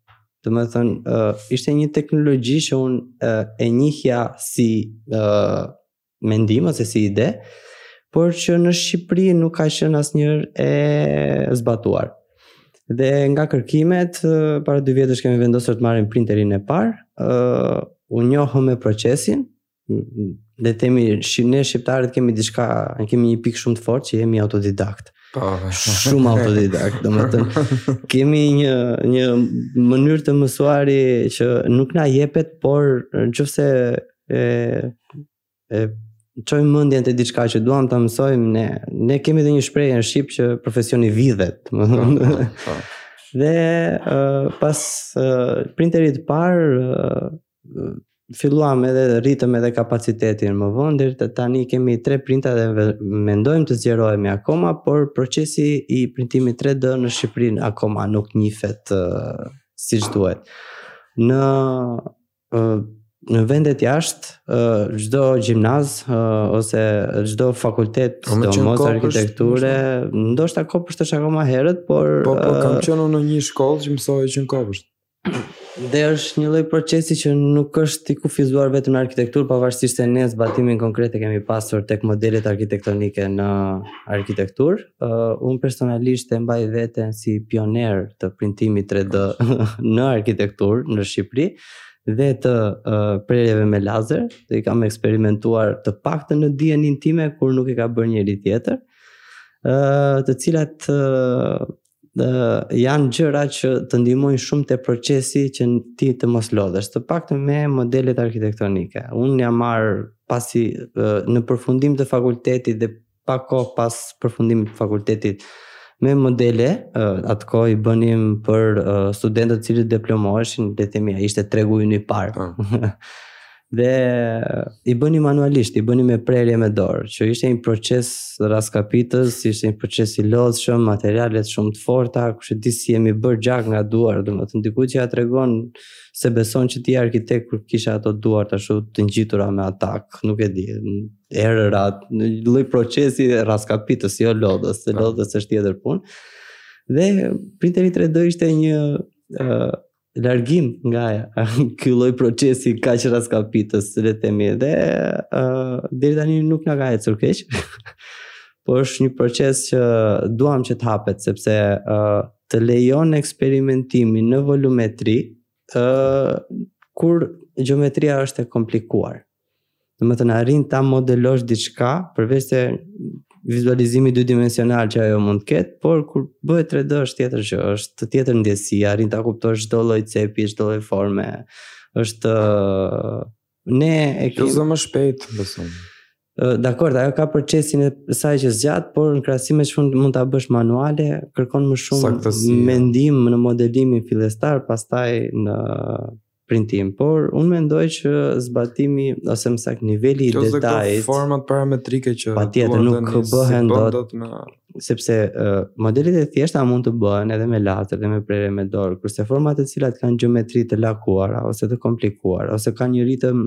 Domethënë, uh, ishte një teknologi që unë uh, e njihja si uh, mendim ose si ide, por që në Shqipëri nuk ka qenë asnjëherë e zbatuar. Dhe nga kërkimet, para dy vjetësh kemi vendosur të marrim printerin e parë, uh, u njohëm me procesin, le të themi ne shqiptarët kemi diçka, kemi një pikë shumë të fortë që jemi autodidakt. Po, po. shumë autodidakt, domethënë kemi një një mënyrë të mësuari që nuk na jepet, por qoftë se e e çojmë mendjen te diçka që duam ta mësojmë ne ne kemi edhe një shprehje në shqip që profesioni vidhet po, po, po. dhe uh, pas uh, printerit të parë uh, filluam edhe rritëm edhe kapacitetin më vonë deri tani kemi tre printa dhe mendojmë të zgjerohemi akoma por procesi i printimit 3D në Shqipëri akoma nuk njifet uh, siç duhet në në vendet jashtë, çdo gjimnaz ose çdo fakultet sidomos arkitekture, ndoshta kopësht është akoma herët, por po po kam qenë në një shkollë që mësoi që në kopësht. Dhe është një lloj procesi që nuk është i kufizuar vetëm në arkitekturë, pavarësisht se ne zbatimin konkret e kemi pasur tek modelet arkitektonike në arkitekturë, Uh, unë personalisht e mbaj veten si pioner të printimit 3D në arkitekturë në Shqipëri dhe të uh, prerjeve me lazer, dhe i kam eksperimentuar të paktën në dijeninë time kur nuk e ka bërë njeri tjetër, uh, të cilat uh, uh, janë gjëra që të ndihmojnë shumë te procesi që ti të mos lodhesh, të paktën me modelet arkitektonike. Unë jam marrë pasi uh, në përfundim të fakultetit dhe pak kohë pas përfundimit të fakultetit me modele, atë kohë i bënim për studentët të cilët diplomoheshin, le të themi, ai ishte tregu ynë i parë. Po. dhe i bënim manualisht, i bënim me prerje me dorë, që ishte një proces rraskapitës, ishte një proces i lodhshëm, materialet shumë të forta, kush e di si jemi bërë gjak nga duart, domethënë dikujt që ia tregon s'e beson që ti arkitekt kur kisha ato duar ashtu të ngjitura me atak, nuk e di, herë-herë, një lloj procesi rraskapitës, jo lodhës, se lodhës është tjetër punë. Dhe printeri 3D ishte një uh, largim nga ky lloj procesi kaq rraskapitës, le të themi, dhe uh, deri tani nuk na ka ecur keq. po është një proces që duam që të hapet sepse uh, të lejon eksperimentimin në volumetri, uh, kur gjeometria është e komplikuar. Domethënë arrin ta modelosh diçka, përveç se vizualizimi dy dimensional që ajo mund të ketë, por kur bëhet 3D është tjetër gjë, është tjetër ndjesi, arrin ta kuptosh çdo lloj cepi, çdo lloj forme. Është edhe shumë më shpejt, besoj. Dakord, ajo ka procesin e saj që zgjat, por në krahasim me çfarë mund ta bësh manuale, kërkon më shumë mendim në modelimin fillestar, pastaj në printim, por unë mendoj që zbatimi ose më saktë niveli i detajit, format parametrike që patjetër nuk bëhen dot, dot me... sepse uh, modelet e thjeshta mund të bëhen edhe me lazer dhe me prerje me dorë, kurse format e cilat kanë gjeometri të lakuara ose të komplikuara ose kanë një ritëm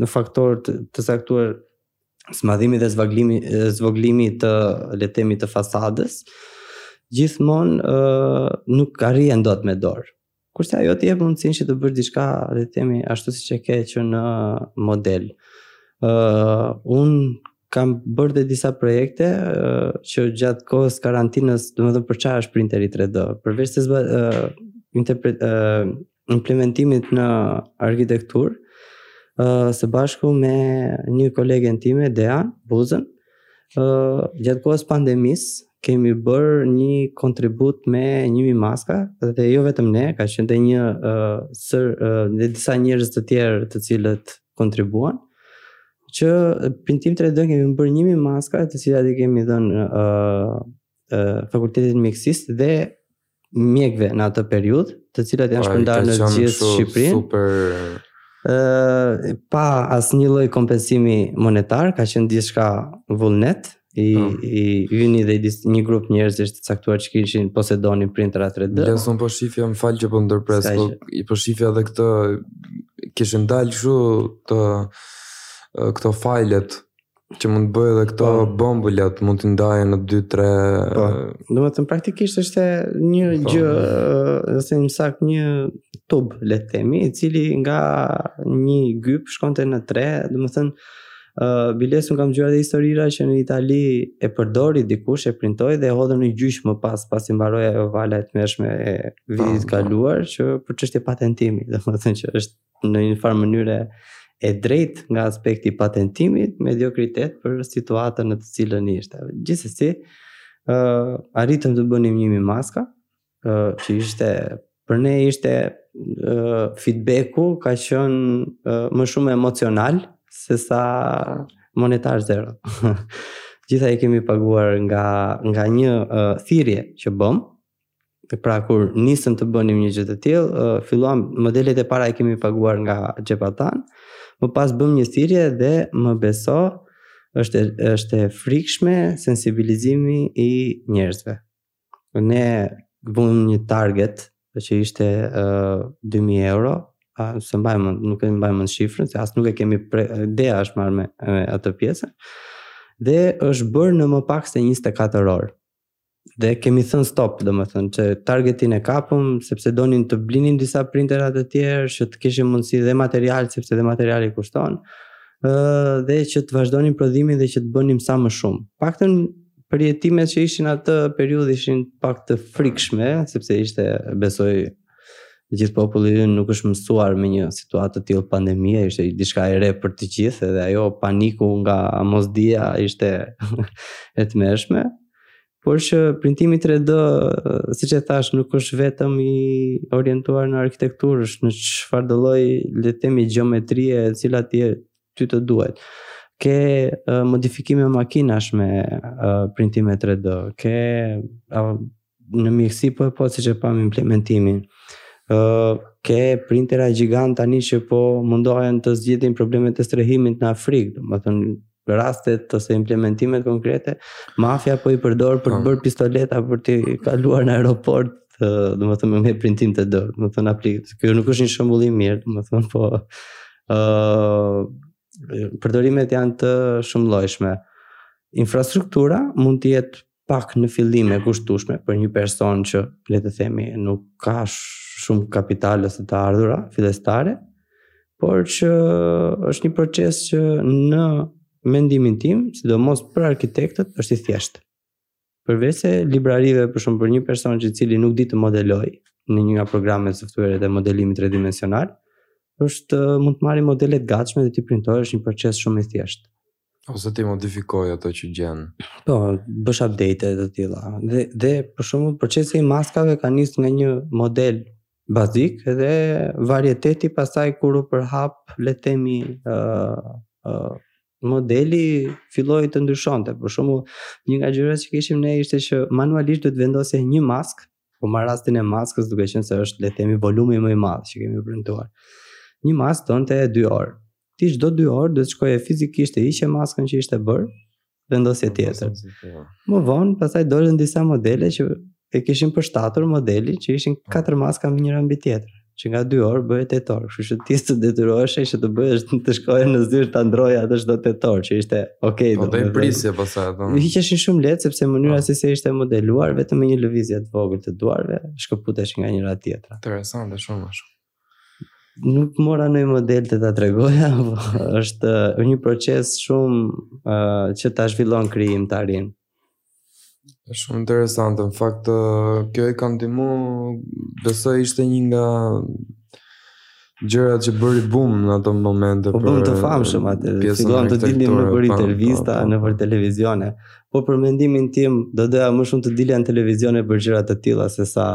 në faktor të, të caktuar zmadhimi dhe zvaglimi zvoglimi të le të themi të fasadës, gjithmonë uh, nuk arrihen dot me dorë Kurse ajo të jep mundësinë që të bësh diçka, le të themi, ashtu siç e ke që në model. Ë uh, unë kam bërë dhe disa projekte uh, që gjatë kohës karantinës, domethënë për çfarë është printeri 3D, përveç se zba, uh, impe uh, implementimit në arkitekturë, uh, së bashku me një kolegen time, Dea Buzën, uh, gjatë kohës pandemisë, kemi bërë një kontribut me 1000 maska dhe jo vetëm ne, ka qenë dhe një uh, sër uh, dhe disa njerëz të tjerë të cilët kontribuan që printim 3D kemi bërë 1000 maska të cilat i kemi dhënë uh, uh, fakultetit të mjekësisë dhe mjekëve në atë periudhë, të cilat janë shpërndarë në gjithë Shqipërinë. Super ë pa asnjë lloj kompensimi monetar, ka qenë diçka vullnet i oh. i yni dhe i një grup njerëzish të caktuar që kishin posedonin printera 3D. Se unë po shifja, më fal që po ndërpres, po i po shifja edhe këto kishin dalë kështu këto fajlet Që mund të bëjë edhe këto po. bombulat, mund të ndajë në 2-3... Po, domethënë praktikisht është një po. gjë, më saktë një tub, le të themi, i cili nga një gyp shkonte në 3, domethënë, Uh, biles unë kam dëgjuar dhe historira që në Itali e përdori dikush e printoi dhe e hodhën në gjyq më pas pasi mbaroi ajo vala e tmerrshme e vitit ah, po. kaluar që për çështje patentimi domethënë që është në një farë mënyre e drejtë nga aspekti i patentimit, mediokritet për situatën në të cilën ishte. Gjithsesi, ë uh, arritëm të bënim 1000 maska, ë uh, që ishte për ne ishte uh, feedbacku ka qenë uh, më shumë emocional sesa monetar zero. Gjitha i kemi paguar nga nga një uh, thirrje që bëmë, Pra kur nisëm të bënim një gjë të tillë, filluam modelet e para i kemi paguar nga xhepat tanë. Më pas bëmë një thirrje dhe më beso, është është e frikshme sensibilizimi i njerëzve. Ne vumë një target që ishte uh, 2000 euro, as e mbaj, nuk e mbaj mend shifrën, se as nuk e kemi pre, ideja është marrë me, me atë pjesën. Dhe është bërë në më pak se 24 orë. dhe kemi thënë stop, domethënë, që targetin e kapëm, sepse donin të blinin disa printera të tjerë, që të kishin mundësi dhe material, sepse dhe materiali kushton, dhe që të vazhdonin prodhimin dhe që të bënim sa më shumë. Paktën përjetimet që ishin atë periudhë ishin pak të frikshme, sepse ishte, besoj, gjithë populli nuk është mësuar me një situatë të tillë pandemie, ishte diçka e re për të gjithë dhe ajo paniku nga mosdija ishte e tmerrshme. Por që printimi 3D, siç e thashë, nuk është vetëm i orientuar në arkitekturë, është në çfarëdolloj le të themi gjeometrie e cila ti ty të duhet. Ke uh, modifikime makinash me uh, printime 3D, ke uh, Në mjekësi po e po siç e pamë implementimin. Ë uh, ke printera gjigantë tani që po mundohen të zgjidhin problemet e strehimit në Afrikë, domethënë rastet ose implementimet konkrete, mafia po i përdor për të bërë pistoleta për t'i kaluar në aeroport domethënë me printim 3D, domethënë aplikë, kjo nuk është një shembull i mirë, domethënë po, uh, përdorimet janë të shumëllojshme. Infrastruktura mund të jetë pak në fillim e kushtueshme për një person që le të themi nuk ka shumë kapital ose të ardhura fillestare, por që është një proces që në mendimin tim, sidomos për arkitektët, është i thjeshtë. Përveçse librarive për shembull për një person që i cili nuk di të modelojë në një nga programet e softuerit të modelimit tredimensional, është mund të marrë modele të gatshme dhe t'i printojë është një proces shumë i thjeshtë. ose t'i modifikojë ato që gjen. Po, bësh update të tilla. Dhe dhe për shembull procesi i maskave ka nisur nga një model bazik dhe varieteti pastaj kur u përhap, le të themi, ë uh, ë uh, modeli filloi të ndryshonte. Për shembull, një nga gjërat që kishim ne ishte që manualisht duhet të vendosje një maskë Po marr rastin e maskës duke qenë se është le të themi volumi më i madh që kemi printuar. Një maskë donte 2 orë. Ti çdo 2 orë duhet të shkoje fizikisht të hiqe maskën që ishte bërë vendosje tjetër. Po. Më vonë pastaj dolën disa modele që e kishin përshtatur modelin që ishin katër maska me njëra mbi tjetrën. që nga 2 orë bëhej 8 orë, kështu që ti s'të detyroheshe që të bëhesh të shkoje në zyrë ta ndërroje atë çdo 8 orë, që ishte okay. Po do të prisje pastaj po atë. Po. Hiqeshin shumë lehtë sepse mënyra se si ishte modeluar vetëm me një lëvizje të vogël të duarve, shkëputeshin nga njëra-tjetra. Interesante shumë më shumë. Nuk mora ndonjë model të ta tregoja, po është uh, një proces shumë uh, që ta zhvillon krijimtarinë. Është shumë interesante, në fakt kjo i ka ndihmu, besoj ishte një nga gjërat që bëri boom në ato momente. Po u bëtë të famshëm atëherë, filluat të dilni nëpër intervista, nëpër televizione. Po për mendimin tim, do doja më shumë të dilja në televizione për gjëra të tilla sesa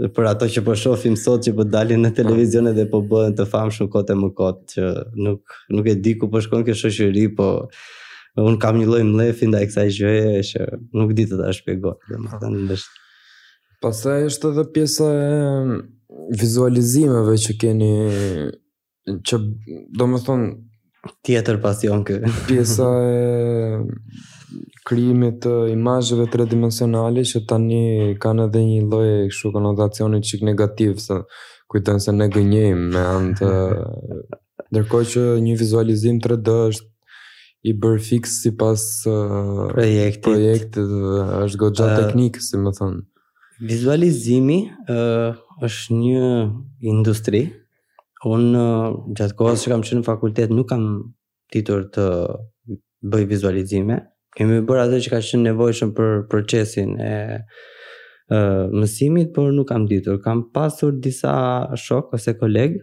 dhe për ato që po shohim sot që po dalin në televizione dhe po bëhen të famshëm kot më kot që nuk nuk e di ku po shkon kjo shoqëri, po unë kam një lloj mllefi ndaj kësaj gjëje që nuk di të ta shpjegoj, domethënë po. është Pastaj është edhe pjesa e vizualizimeve që keni që domethënë tjetër pasion kjo pjesa e krijimit të imazheve tridimensionale që tani kanë edhe një lloj kështu konotacioni çik negativ se kujtojnë se ne gënjejmë me anë të ndërkohë që një vizualizim 3D është i bërë fiks sipas uh, projektit. projektit dhe është goxha uh, teknike, si me thënë. Vizualizimi uh, është një industri, Unë gjatë kohës që kam qenë në fakultet nuk kam ditur të bëj vizualizime. Kemi bërë atë që ka qenë e nevojshme për procesin e e mësimit, por nuk kam ditur. Kam pasur disa shokë ose kolegë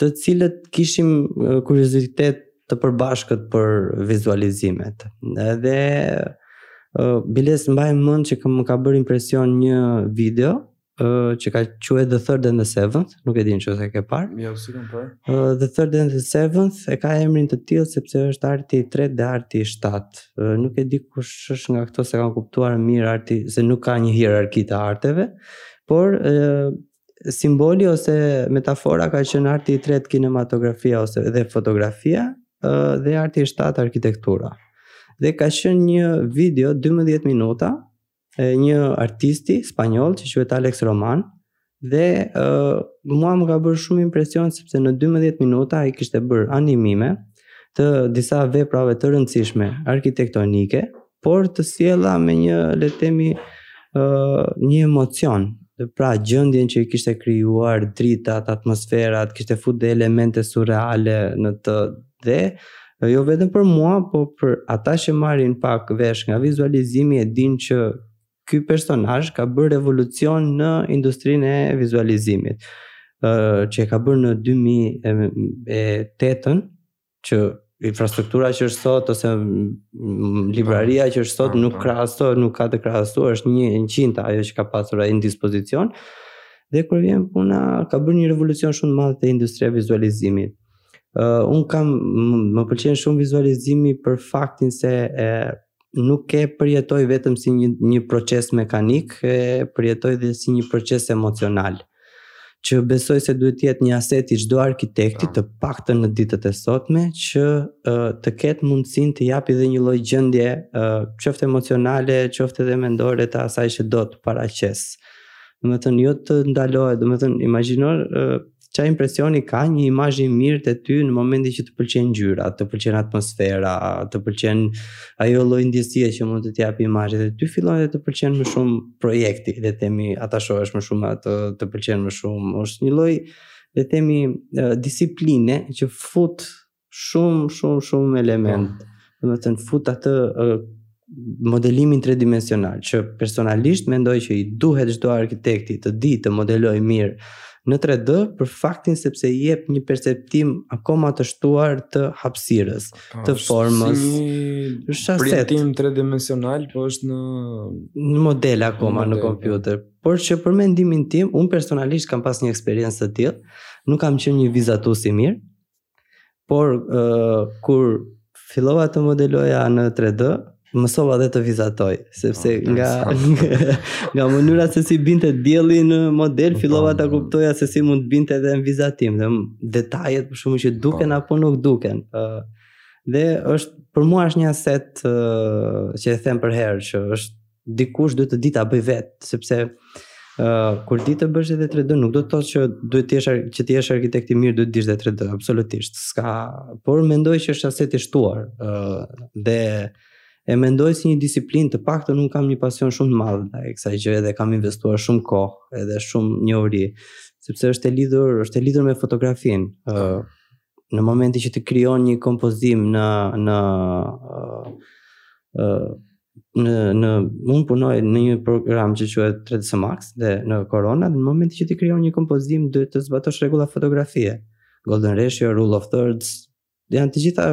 të cilët kishim kuriozitet të përbashkët për vizualizimet. Edhe biles mbaj mend që më ka bërë impresion një video uh, që quhet The Third and the Seventh, nuk e di nëse e ke parë. Jo, s'e kam parë. Uh, the Third and the Seventh e ka emrin të tillë sepse është arti i tretë dhe arti i shtatë. Uh, nuk e di kush është nga këto s'e kam kuptuar mirë arti, se nuk ka një hierarki të arteve, por uh, simboli ose metafora ka qenë arti i tretë kinematografia ose dhe fotografia uh, dhe arti i shtatë arkitektura. Dhe ka qenë një video 12 minuta e një artisti spanjoll që quhet Alex Roman dhe uh, mua më ka bërë shumë impresion sepse në 12 minuta ai kishte bërë animime të disa veprave të rëndësishme arkitektonike, por të sjella me një le të themi uh, një emocion, pra gjendjen që i kishte krijuar dritat, atmosferat, kishte fut dhe elemente sureale në të Dhe jo vetëm për mua, po për ata që marrin pak vesh nga vizualizimi e din që ky personazh ka bërë revolucion në industrinë e vizualizimit. ë që e ka bërë në 2008-ën që infrastruktura që është sot ose libraria që është sot po, nuk po. krahasohet, nuk ka të krahasuar, është një e qindta ajo që ka pasur ai në dispozicion. Dhe kur vjen puna, ka bërë një revolucion shumë të madh te industria e vizualizimit. Uh, un kam më pëlqen shumë vizualizimi për faktin se e, nuk e përjetoj vetëm si një një proces mekanik, e përjetoj dhe si një proces emocional që besoj se duhet të jetë një aset i çdo arkitekti të paktën në ditët e sotme që uh, të ketë mundësinë të japi dhe një lloj gjendje uh, qoftë emocionale, qoftë edhe mendore të asaj që do të paraqes. Domethënë jo të ndalohet, domethënë imagjino uh, Ça impresioni ka një imazh i mirë te ty në momentin që të pëlqen ngjyra, të pëlqen atmosfera, të pëlqen ajo lloj ndjesie që mund të të japë imazhi dhe ty fillon dhe të pëlqen më shumë projekti, le të themi, a ta shohësh më shumë atë, të pëlqen më shumë, është një lloj le të themi disipline që fut shumë, shumë, shumë element. Po. Domethënë, fut atë uh, modelimin tridimensional, që personalisht mendoj që i duhet çdo arkitekti të di të modeloj mirë në 3D për faktin sepse i jep një perceptim akoma të shtuar të hapësirës, po, të formës. Është si një printim tridimensional, po është në në model akoma në, model, në po. kompjuter. Por që për mendimin tim, un personalisht kam pas një eksperiencë të tillë, nuk kam qenë një vizatues i mirë, Por uh, kur fillova të modeloja në 3D, mësova dhe të vizatoj, sepse oh, nga nga mënyra se si binte dielli në model, po, fillova ta po. kuptoja se si mund të binte edhe në vizatim, dhe detajet për shembull që duken po. apo nuk duken. Uh, dhe është për mua është një aset uh, që e them përherë që është dikush duhet të di ta bëjë vetë, sepse ë uh, kur di të bësh edhe 3D nuk do të thotë që duhet të jesh që të jesh arkitekt i mirë duhet të dish edhe 3D, absolutisht. S'ka, por mendoj që është aset i shtuar ë uh, dhe e mendoj si një disiplinë të paktën un kam një pasion shumë të madh ndaj kësaj gjëje dhe kam investuar shumë kohë edhe shumë njohuri sepse është e lidhur është e lidhur me fotografinë ë uh, në momentin që të krijon një kompozim në në ë në në un punoj në një program që quhet 3ds Max dhe në Corona në momentin që ti krijon një kompozim duhet të zbatosh rregulla fotografie golden ratio rule of thirds janë të gjitha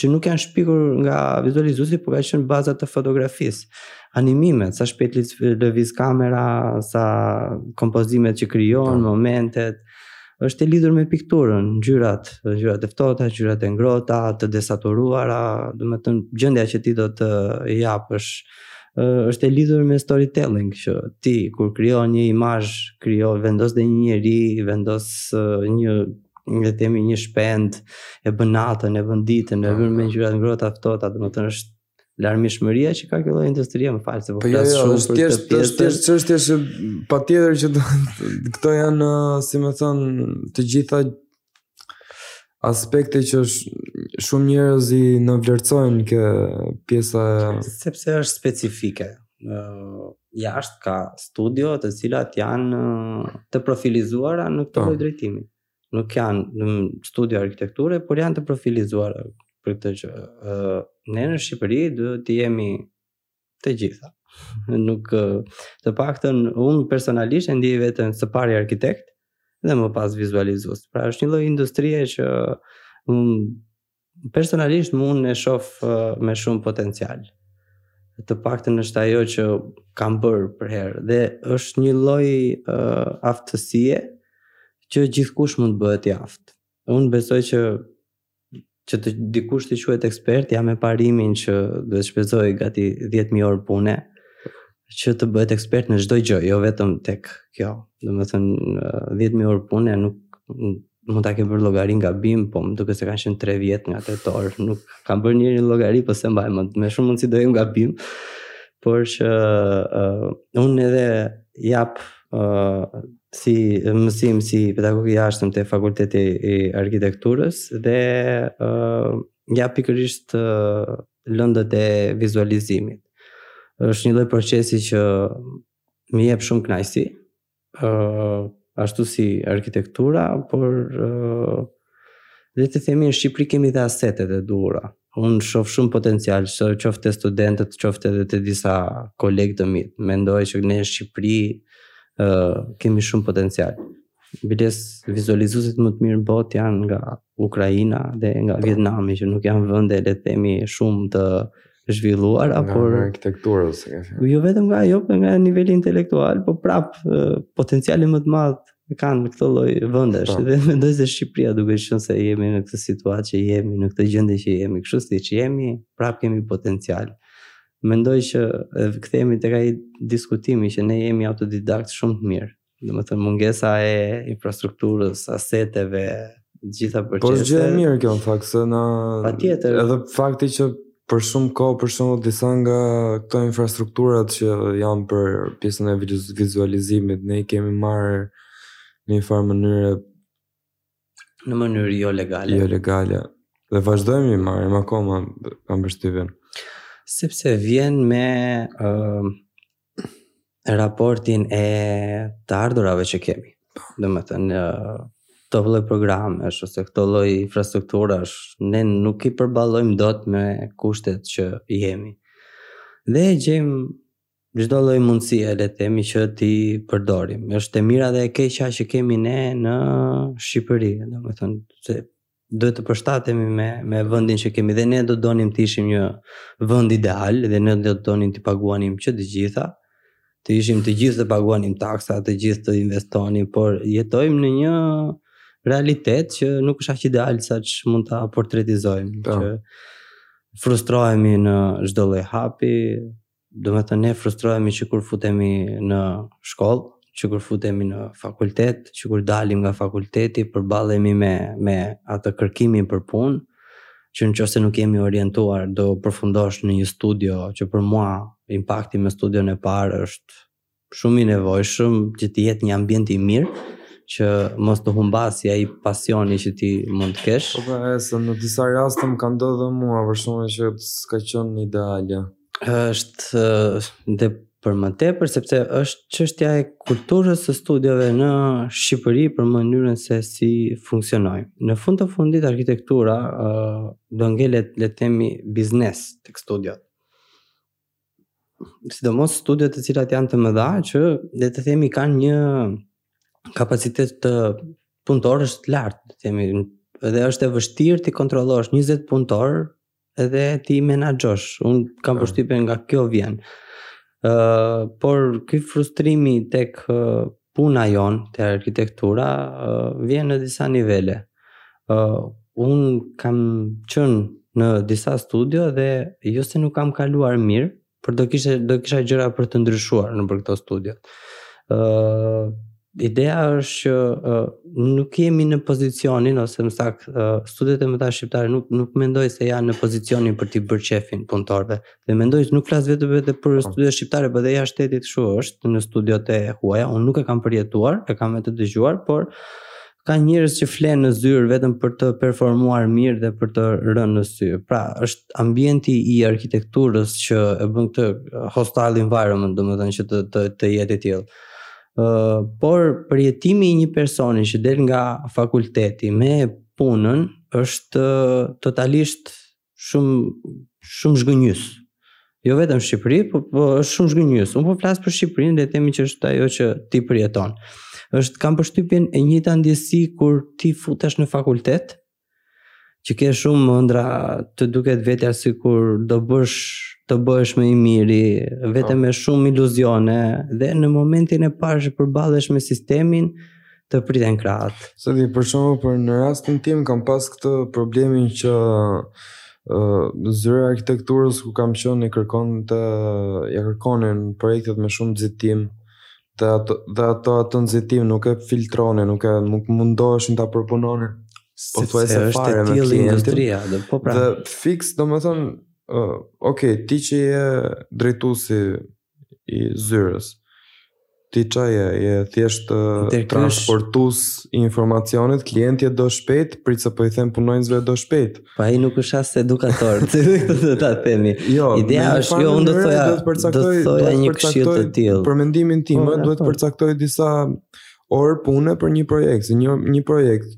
që nuk janë shpikur nga vizualizuesi por kanë baza të fotografisë animimet sa shpejt lëviz kamera sa kompozimet që krijon po. momentet është e lidhur me pikturën, ngjyrat, ngjyrat e ftohta, ngjyrat e ngrohta, të desaturuara, domethënë gjendja që ti do të japësh është e lidhur me storytelling që ti kur krijon një imazh, krijon vendos dhe një njeri, vendos një le të themi një shpend e bën natën, e bën ditën, e bën me ngjyra të ngrohta ftohta, domethënë është larmishmëria që ka kjo lloj industrie, më fal se po, po jo, flas jo, shumë për këtë pjesë. Është thjesht çështje që patjetër që do, këto janë uh, si me thënë të gjitha aspekte që shumë njerëz i nënvlerësojnë te kjo pjesa sepse është specifike. Uh, jashtë ka studio të cilat janë uh, të profilizuara në këtë po. lloj drejtimi. nuk janë studio arkitekture, por janë të profilizuara për këtë që uh, ne në Shqipëri duhet të jemi të gjitha. nuk të paktën unë personalisht e ndiej veten së pari arkitekt dhe më pas vizualizues. Pra është një lloj industrie që unë Personalisht unë e shof me shumë potencial. Të paktën është ajo që kam bërë përherë dhe është një lloj uh, aftësie që gjithkush mund të bëhet i aftë. Unë besoj që që dikush të quhet ekspert jam me parimin që duhet të shpenzojë gati 10000 orë pune që të bëhet ekspert në çdo gjë, jo vetëm tek kjo. Domethënë 10000 orë pune nuk mund ta kem bërë llogarinë gabim, po më duket se kanë qenë 3 vjet nga 8 orë. Nuk kam bërë një llogari, po s'e mbaj mend, me shumë mundësi do jem gabim. Por që uh, unë edhe jap uh, si mësim si pedagog i jashtëm te Fakulteti i Arkitekturës dhe uh, jap pikërisht uh, lëndët e vizualizimit. Është një lloj procesi që më jep shumë kënaqësi, ashtu si arkitektura, por le të themi në Shqipëri kemi dhe asetet e duhura. Unë shof shumë potencial, qoftë te studentët, qoftë edhe te disa kolegë të mi. Mendoj që ne në Shqipëri kemi shumë potencial. Biles vizualizuesit më të mirë në botë janë nga Ukraina dhe nga Vietnami që nuk janë vende le të themi shumë të zhvilluar apo për arkitekturë e ke fjalën. Jo vetëm nga ajo, por nga niveli intelektual, po prap potencialin më të madh e kanë këto lloj vendesh po. dhe mendoj se Shqipëria duke qenë se jemi në këtë situatë që jemi, në këtë gjendje që jemi, kështu siç jemi, prap kemi potencial. Mendoj që kthehemi tek ai diskutimi që ne jemi autodidakt shumë të mirë. Domethënë mungesa e infrastrukturës, aseteve, gjitha proceset. Po është gjë e mirë kjo në fakt, se na... Patjetër. Edhe fakti që për shumë kohë, për shembull disa nga këto infrastrukturat që janë për pjesën e vizualizimit, ne i kemi marrë në një farë mënyre në mënyrë jo legale. Jo legale. Dhe vazhdojmë i marrim akoma kam përshtypjen. Sepse vjen me ë uh, raportin e të ardhurave që kemi. Po. Domethënë këto lloj programesh ose këto lloj infrastrukturash ne nuk i përballojmë dot me kushtet që jemi. Dhe gjejmë çdo lloj mundësie le të themi që t'i përdorim. është e mira dhe e keqja që kemi ne në Shqipëri. Domethënë duhet të përshtatemi me me vendin që kemi dhe ne do donim të ishim një vend ideal dhe ne do donim t'i paguanim që të gjitha të ishim të gjithë të paguanim taksa të gjithë të investonim por jetojmë në një realitet që nuk është aq ideal saç mund ta portretizojmë po. që frustrohemi në çdo lloj hapi Domethënë, ne frustrohemi që kur futemi në shkollë, që kur futemi në fakultet, që kur dalim nga fakulteti, përballemi me, me atë kërkimin për punë, që në qoftë se nuk jemi orientuar, do përfundosh në një studio, që për mua impakti me studion e parë është shumë i nevojshëm që të jetë një ambient i mirë që mos të humbasi ai pasioni që ti mund të kesh. Po pra, se në disa raste më ka ndodhur mua për shkakun që s'ka qenë ideale. Është dhe për më tepër sepse është çështja e kulturës së studiove në Shqipëri për mënyrën se si funksionojnë. Në fund të fundit arkitektura ngelet le të themi biznes tek studiot. sidomos studio të cilat janë të mëdha që le të themi kanë një kapacitet punëtorësh të lartë, le të themi, dhe është e vështirë t'i kontrollosh 20 punëtorë dhe t'i menaxhosh. Unë kam po. përshtypjen nga kjo vjen. Ëh, uh, por ky frustrimi tek uh, puna jonë te arkitektura vjen në disa nivele. Unë kam qënë në disa studio dhe jo se nuk kam kaluar mirë, por do kishe do kisha gjëra për të ndryshuar nëpër këto studio. ë uh, Ideja është që uh, nuk jemi në pozicionin ose më saktë uh, studiot e mëdha shqiptare nuk nuk mendoj se janë në pozicionin për t'i bërë qejfin punëtorëve. Dhe mendoj se nuk flas vetëm për po. studiot shqiptare, por dhe jashtë shtetit kështu është në studiot e huaja. Unë nuk e kam përjetuar, e kam të dëgjuar, por ka njerëz që flenë në zyrë vetëm për të performuar mirë dhe për të rënë në sy. Pra, është ambienti i arkitekturës që e bën këtë uh, hostile environment, domethënë që të të, të jetë e tillë. Ë, uh, por përjetimi i një personi që del nga fakulteti me punën është uh, totalisht shumë shumë zhgënjys. Jo vetëm në Shqipëri, po, po është shumë zhgënjys. Unë po flas për Shqipërinë, le të themi që është ajo që ti përjeton. Është kam përshtypjen e njëjta ndjesi kur ti futesh në fakultet, që ke shumë ëndrra, të duket vetja sikur do bësh të bëhesh më i miri, vetëm po. me shumë iluzione dhe në momentin e parë që përballesh me sistemin, të priten krahët. Se di, për shembull, por në rastin tim, kam pas këtë problemin që uh, zyra e arkitekturës ku kam qënë i kërkonte, ia kërkonin projektet me shumë nxitim, dhe ato, dhe ato atë nxitim nuk e filtronin, nuk e nuk mundoheshin ta përpunonin. Po thua se fare me klientin. Dhe, po pra. dhe fiks, domethënë, uh, ok, ti që je drejtuesi i zyrës. Ti ça je, je thjesht transportues i informacionit, klienti e do shpejt, prit se po i them punonjësve e do shpejt. Pa po ai nuk është as edukator, të këtë të ta themi. Jo, Ideja është, jo, unë do të thoja, do të thoja një këshilë të tillë. Për mendimin tim, po, duhet të përcaktoj disa orë pune për një projekt, se një, një projekt,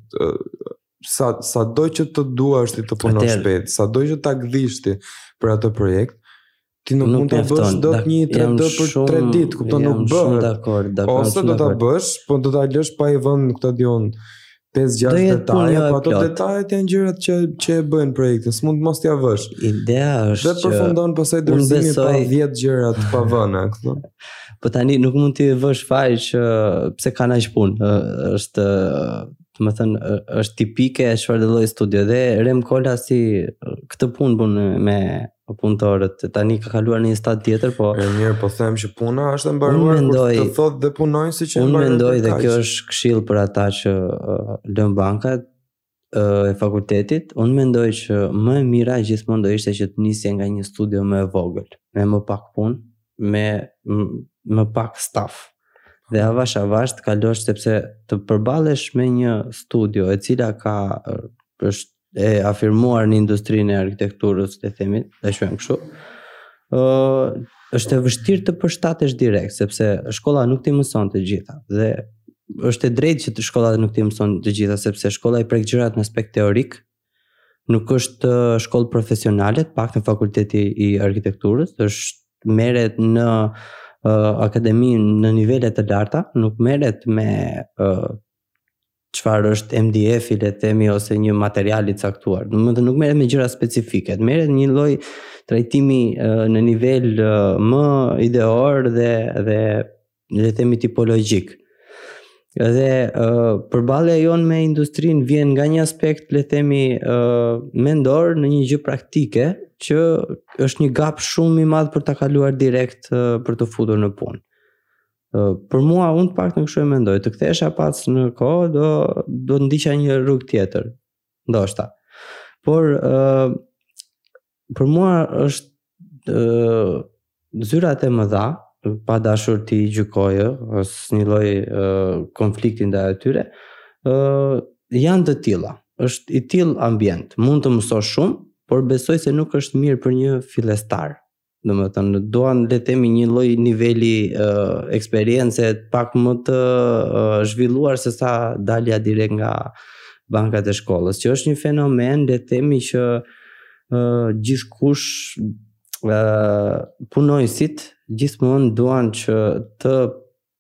sa sado që të duash ti të punosh shpejt, sado që ta gdhish ti për atë projekt, ti nuk, nuk mund ta bësh dot një 3D për 3 ditë, kupton nuk bën. Shumë dakord, dakord. Ose do ta bësh, po do ta lësh pa i vënë këtë di unë 5-6 detaje, po ato detajet janë gjërat që që e bëjnë projektin, s'mund mos t'ia vësh. Ideja është që përfundon pastaj dorëzimi pa 10 gjëra të pavëna, kupton? Po tani nuk mund t'i vësh faj që pse kanë aq punë, është Domethënë është tipike e çfarëdo lloj studio dhe Rem Kolasi këtë punë bën me punëtorët. Tani ka kaluar në një stad tjetër, po. E mirë, po them që puna është e mbaruar, mendoj, të thotë dhe punonjësi që e mbaruar. Unë mendoj dhe kjo është këshillë për ata që uh, lënë bankat uh, e fakultetit. Unë mendoj që më e mira gjithmonë do ishte që të nisje nga një studio më e vogël, me më pak punë, me më pak staf. Dhe avash avash të kalosh sepse të përballesh me një studio e cila ka është e afirmuar në industrinë e arkitekturës, le të themi, ta quajmë kështu. ë është e vështirë të përshtatesh direkt sepse shkolla nuk t'i mëson të gjitha dhe është e drejtë që të shkolla nuk t'i mëson të gjitha sepse shkolla i prek gjërat në aspekt teorik, Nuk është shkollë profesionale, të paktën fakulteti i arkitekturës, është merret në uh, akademi në nivele të larta, nuk merret me uh, çfarë është MDF-i le të themi ose një material i caktuar. Do të thotë nuk merret me gjëra specifike, merret një lloj trajtimi në nivel më ideor dhe dhe le të themi tipologjik. Edhe uh, përballja jonë me industrinë vjen nga një aspekt le të themi uh, mendor në një gjë praktike që është një gap shumë i madh për ta kaluar direkt uh, për t'u futur në punë. Uh, për mua unë të paktën kështu e mendoj, të kthesha pas në kohë do, do të ndiqja një rrugë tjetër, ndoshta. Por, uh, për mua është uh, zyrat e mëdha pa dashur t'i gjykoj ose një lloj uh, konflikti ndaj atyre ë uh, janë të tilla është i tillë ambient mund të mësosh shumë por besoj se nuk është mirë për një fillestar domethënë, duan le të themi një lloj niveli uh, eksperience pak më të uh, zhvilluar sesa dalja direkt nga bankat e shkollës, që është një fenomen le të themi që gjithkush punonjësit gjithmonë duan që të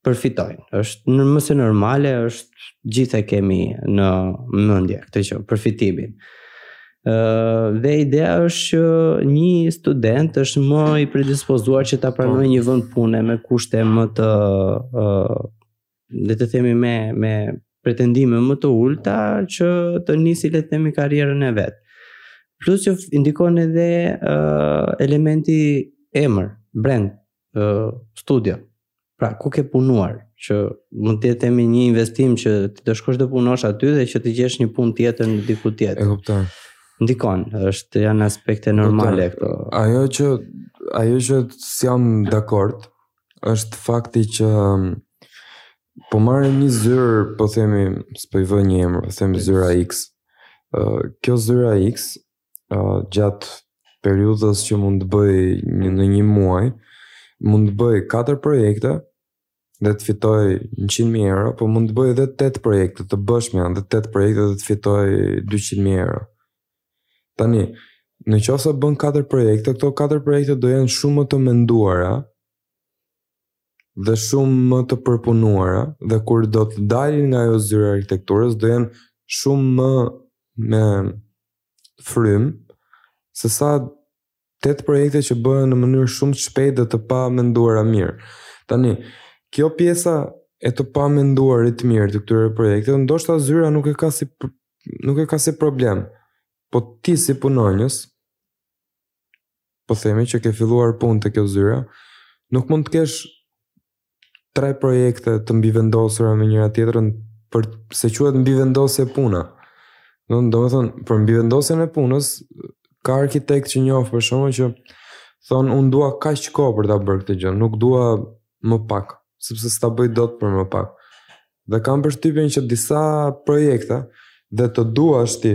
përfitojnë. Është më se normale, është të gjithë e kemi në mendje këtë, që përfitimin. Dhe ideja është që një student është më i predispozuar që ta pranojë një vend pune me kushte më të le të themi me me pretendime më të ulëta që të nisë le të themi karrierën e vet. Plus që ndikon edhe uh, elementi emër, brand, uh, studio. Pra, ku ke punuar, që mund të jetë themi një investim që të të shkosh të punosh aty dhe që të gjesh një punë tjetër diku tjetër. E kuptoj. Ndikon, është janë aspekte normale këto. Ajo që ajo që jam dakord, është fakti që po marrim një zyrë, po themi, s'po i vë një emër, po themi zyra X. Kjo zyra X, gjatë periudhës që mund të bëjë një, në një muaj, mund të bëjë 4 projekte, dhe të fitojë 100.000 euro, po mund të bëjë edhe 8 projekte, të bëshme janë dhe 8 projekte dhe të fitojë 200.000 euro. Tani, në qoftë se bën 4 projekte, këto 4 projekte do jenë shumë më të menduara dhe shumë më të përpunuara dhe kur do të dalin nga ajo zyra e arkitekturës do jenë shumë më me frymë sesa tetë projekte që bëhen në mënyrë shumë të shpejtë dhe të pamenduara mirë. Tani, kjo pjesa e të pamenduarit mirë të këtyre projekteve, ndoshta zyra nuk e ka si nuk e ka si problem. Po ti si punonjës, po themi që ke filluar punë te kjo zyra, nuk mund të kesh tre projekte të mbivendosura me njëra tjetrën pra se quhet mbivendosje puna. Domethënë për mbivendosjen e punës ka arkitektë që njoh për shembull që thonë unë dua kaq kohë për ta bërë këtë gjë, nuk dua më pak, sepse s'ta bëj dot për më pak. Dhe kam përshtypjen që disa projekte dhe të duash ti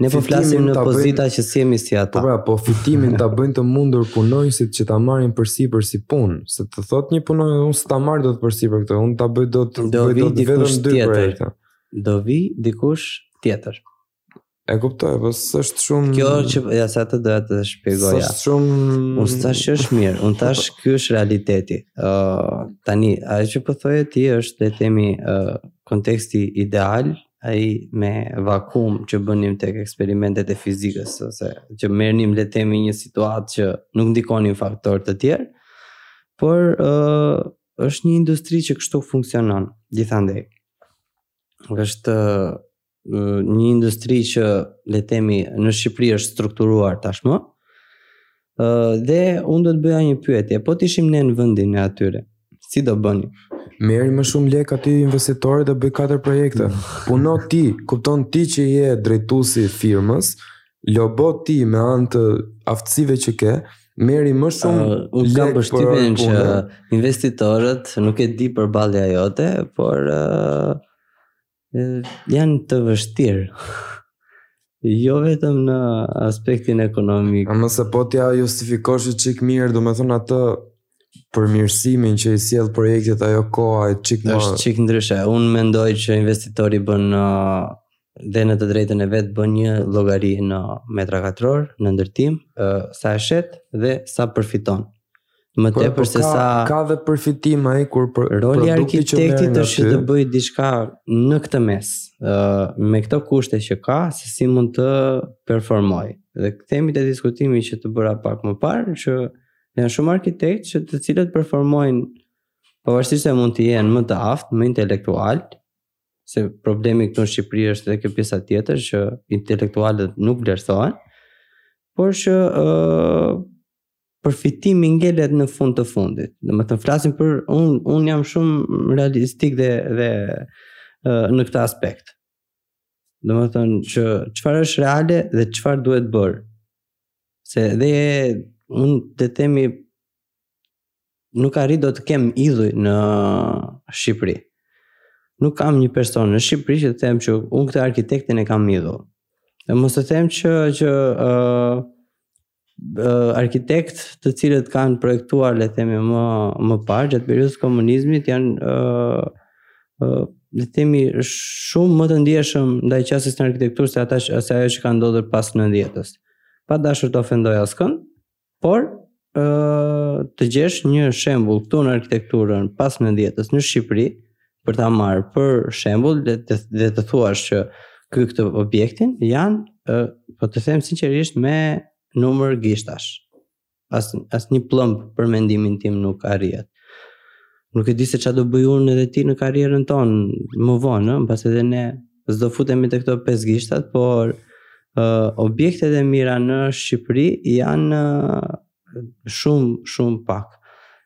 Ne po flasim në pozita që s'jemi si ata. Po pra, po fitimin ta bëjnë të mundur punonjësit që ta marrin përsipër si punë. Se të thotë një punonjës, unë s'ta marr dot përsipër këtë, unë ta bëj dot do bëj dot vetëm dy projekte. Do vi dikush tjetër. E kuptoj, po s'është shumë Kjo që ja sa të doja të shpjegoja. S'është shumë Unë s'thashë që është mirë, unë thashë ky është realiteti. Ë uh, tani, ajo që po thoje ti është le të themi uh, konteksti ideal ai me vakum që bënim tek eksperimentet e fizikës ose që merrnim le të themi një situatë që nuk ndikonin faktorë të tjerë, por ë uh, është një industri që kështu funksionon gjithandej. Është uh, një industri që le të themi në Shqipëri është strukturuar tashmë. Uh, dhe unë do të bëja një pyetje, po të ishim ne në vendin e atyre, si do bëni? Merri më shumë lek atij investitorit dhe bëj katër projekte. Puno ti, kupton ti që je drejtuesi i firmës, lobo ti me anë të aftësive që ke, merri më shumë uh, unë kam përshtypjen që investitorët nuk e di përballja jote, por uh, janë të vështirë. Jo vetëm në aspektin ekonomik. Ama se po t'ja justifikosh një çikë mirë, domethënë atë përmirësimin që i sjell projektit ajo koha një çik më është çik ndryshe. Unë mendoj që investitori bën uh, dhe në të drejtën e vet bën një llogari në metra katrorë, në ndërtim, uh, sa e shet dhe sa përfiton. Më tepër po se sa ka dhe përfitim ai kur për roli i arkitektit është të bëjë diçka në këtë mes, ë uh, me këto kushte që ka, se si mund të performojë. Dhe kthehemi te diskutimi që të bëra pak më parë që janë shumë arkitektë që të cilët performojnë pavarësisht se mund të jenë më të aftë, më intelektualë, se problemi këtu në Shqipëri është edhe kjo pjesa tjetër që intelektualët nuk vlerësohen, por që ë uh, përfitimi ngelet në fund të fundit. Domethënë flasim për, unë unë jam shumë realistik dhe, dhe në këtë aspekt. Domethënë që çfarë është reale dhe çfarë duhet bërë. Se dhe unë le të themi nuk arrij dot të kem idhuj në Shqipëri. Nuk kam një person në Shqipëri që të them që unë këtë arkitektin e kam idhull. Dhe mos të them që, që uh, arkitektë të cilët kanë projektuar le të themi më parë gjatë periudhës komunizmit janë ë uh, le të themi shumë më të ndjeshëm ndaj qasjes në arkitekturë se ata se ajo që ka ndodhur pas 90-s. Pa dashur të ofendoj askënd, por ë uh, të gjesh një shembull këtu në arkitekturën pas 90-s në Shqipëri, për ta marrë për shembull dhe të, dhe të thuash që ky këtë objektin janë uh, po të them sinqerisht me numër gishtash. As as një pëllëmbë për mendimin tim nuk arrihet. Nuk e di se çfarë do bëj unë edhe ti në karrierën tonë më vonë, mbase edhe ne s'do futemi te këto pesë gishtat, por uh, objektet e mira në Shqipëri janë uh, shumë shumë pak.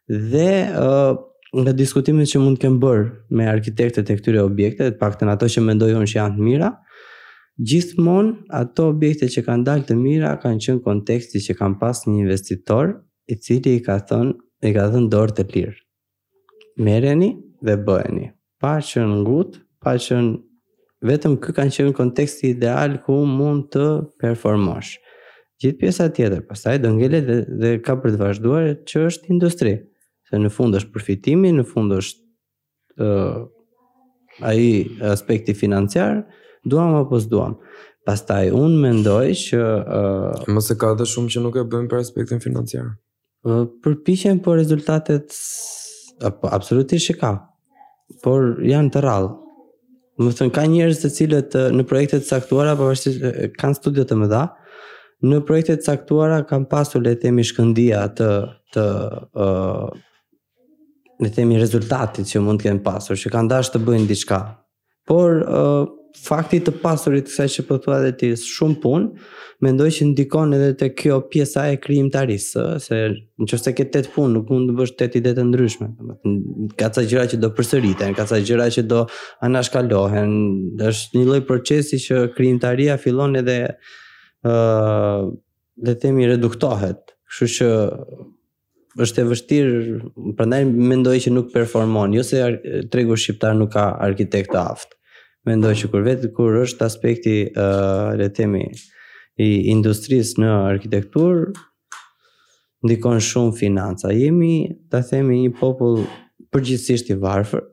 Dhe ë uh, nga diskutimet që mund të kem bërë me arkitektët e këtyre objekteve, të paktën ato që mendoj unë që janë të mira, gjithmonë ato objekte që kanë dalë të mira kanë qenë konteksti që kanë pas një investitor i cili i ka thënë i ka dhënë dorë të lirë. Merreni dhe bëjeni. Pa qenë ngut, pa qenë vetëm ky ka qenë konteksti ideal ku mund të performosh. Gjithë pjesa tjetër, pastaj do ngelet dhe, dhe ka për të vazhduar që është industri. Se në fund është përfitimi, në fund është uh, ai aspekti financiar, duam apo s'duam. Pastaj unë mendoj që uh, mbase ka dhe shumë që nuk e bëjnë për aspektin financiar. Përpiqen po rezultatet apo absolutisht që ka. Por janë të rrallë. Domethënë ka njerëz të cilët në projekte të caktuara pavarësisht kanë studio të mëdha, në projekte të caktuara kanë pasur le të themi shkëndija të, të ë uh, le të themi rezultatit që mund të kenë pasur, që kanë dashur të bëjnë diçka, Por uh, fakti të pasurit kësaj që po thua edhe ti, shumë punë, mendoj që ndikon edhe te kjo pjesa e krijimtarisë, se në qoftë se ke tetë punë, nuk mund të bësh tetë ide të ndryshme. Domethënë, ka ca gjëra që do përsëriten, ka ca gjëra që do anashkalohen. Është një lloj procesi që krijimtaria fillon edhe ë uh, le të themi reduktohet. Kështu që është e vështirë, prandaj mendoj që nuk performon, jo se tregu shqiptar nuk ka arkitektë të aftë. Mendoj që kur vetë kur është aspekti ë uh, le të themi i industrisë në arkitekturë ndikon shumë financa. Jemi, ta themi, një popull përgjithësisht i varfër,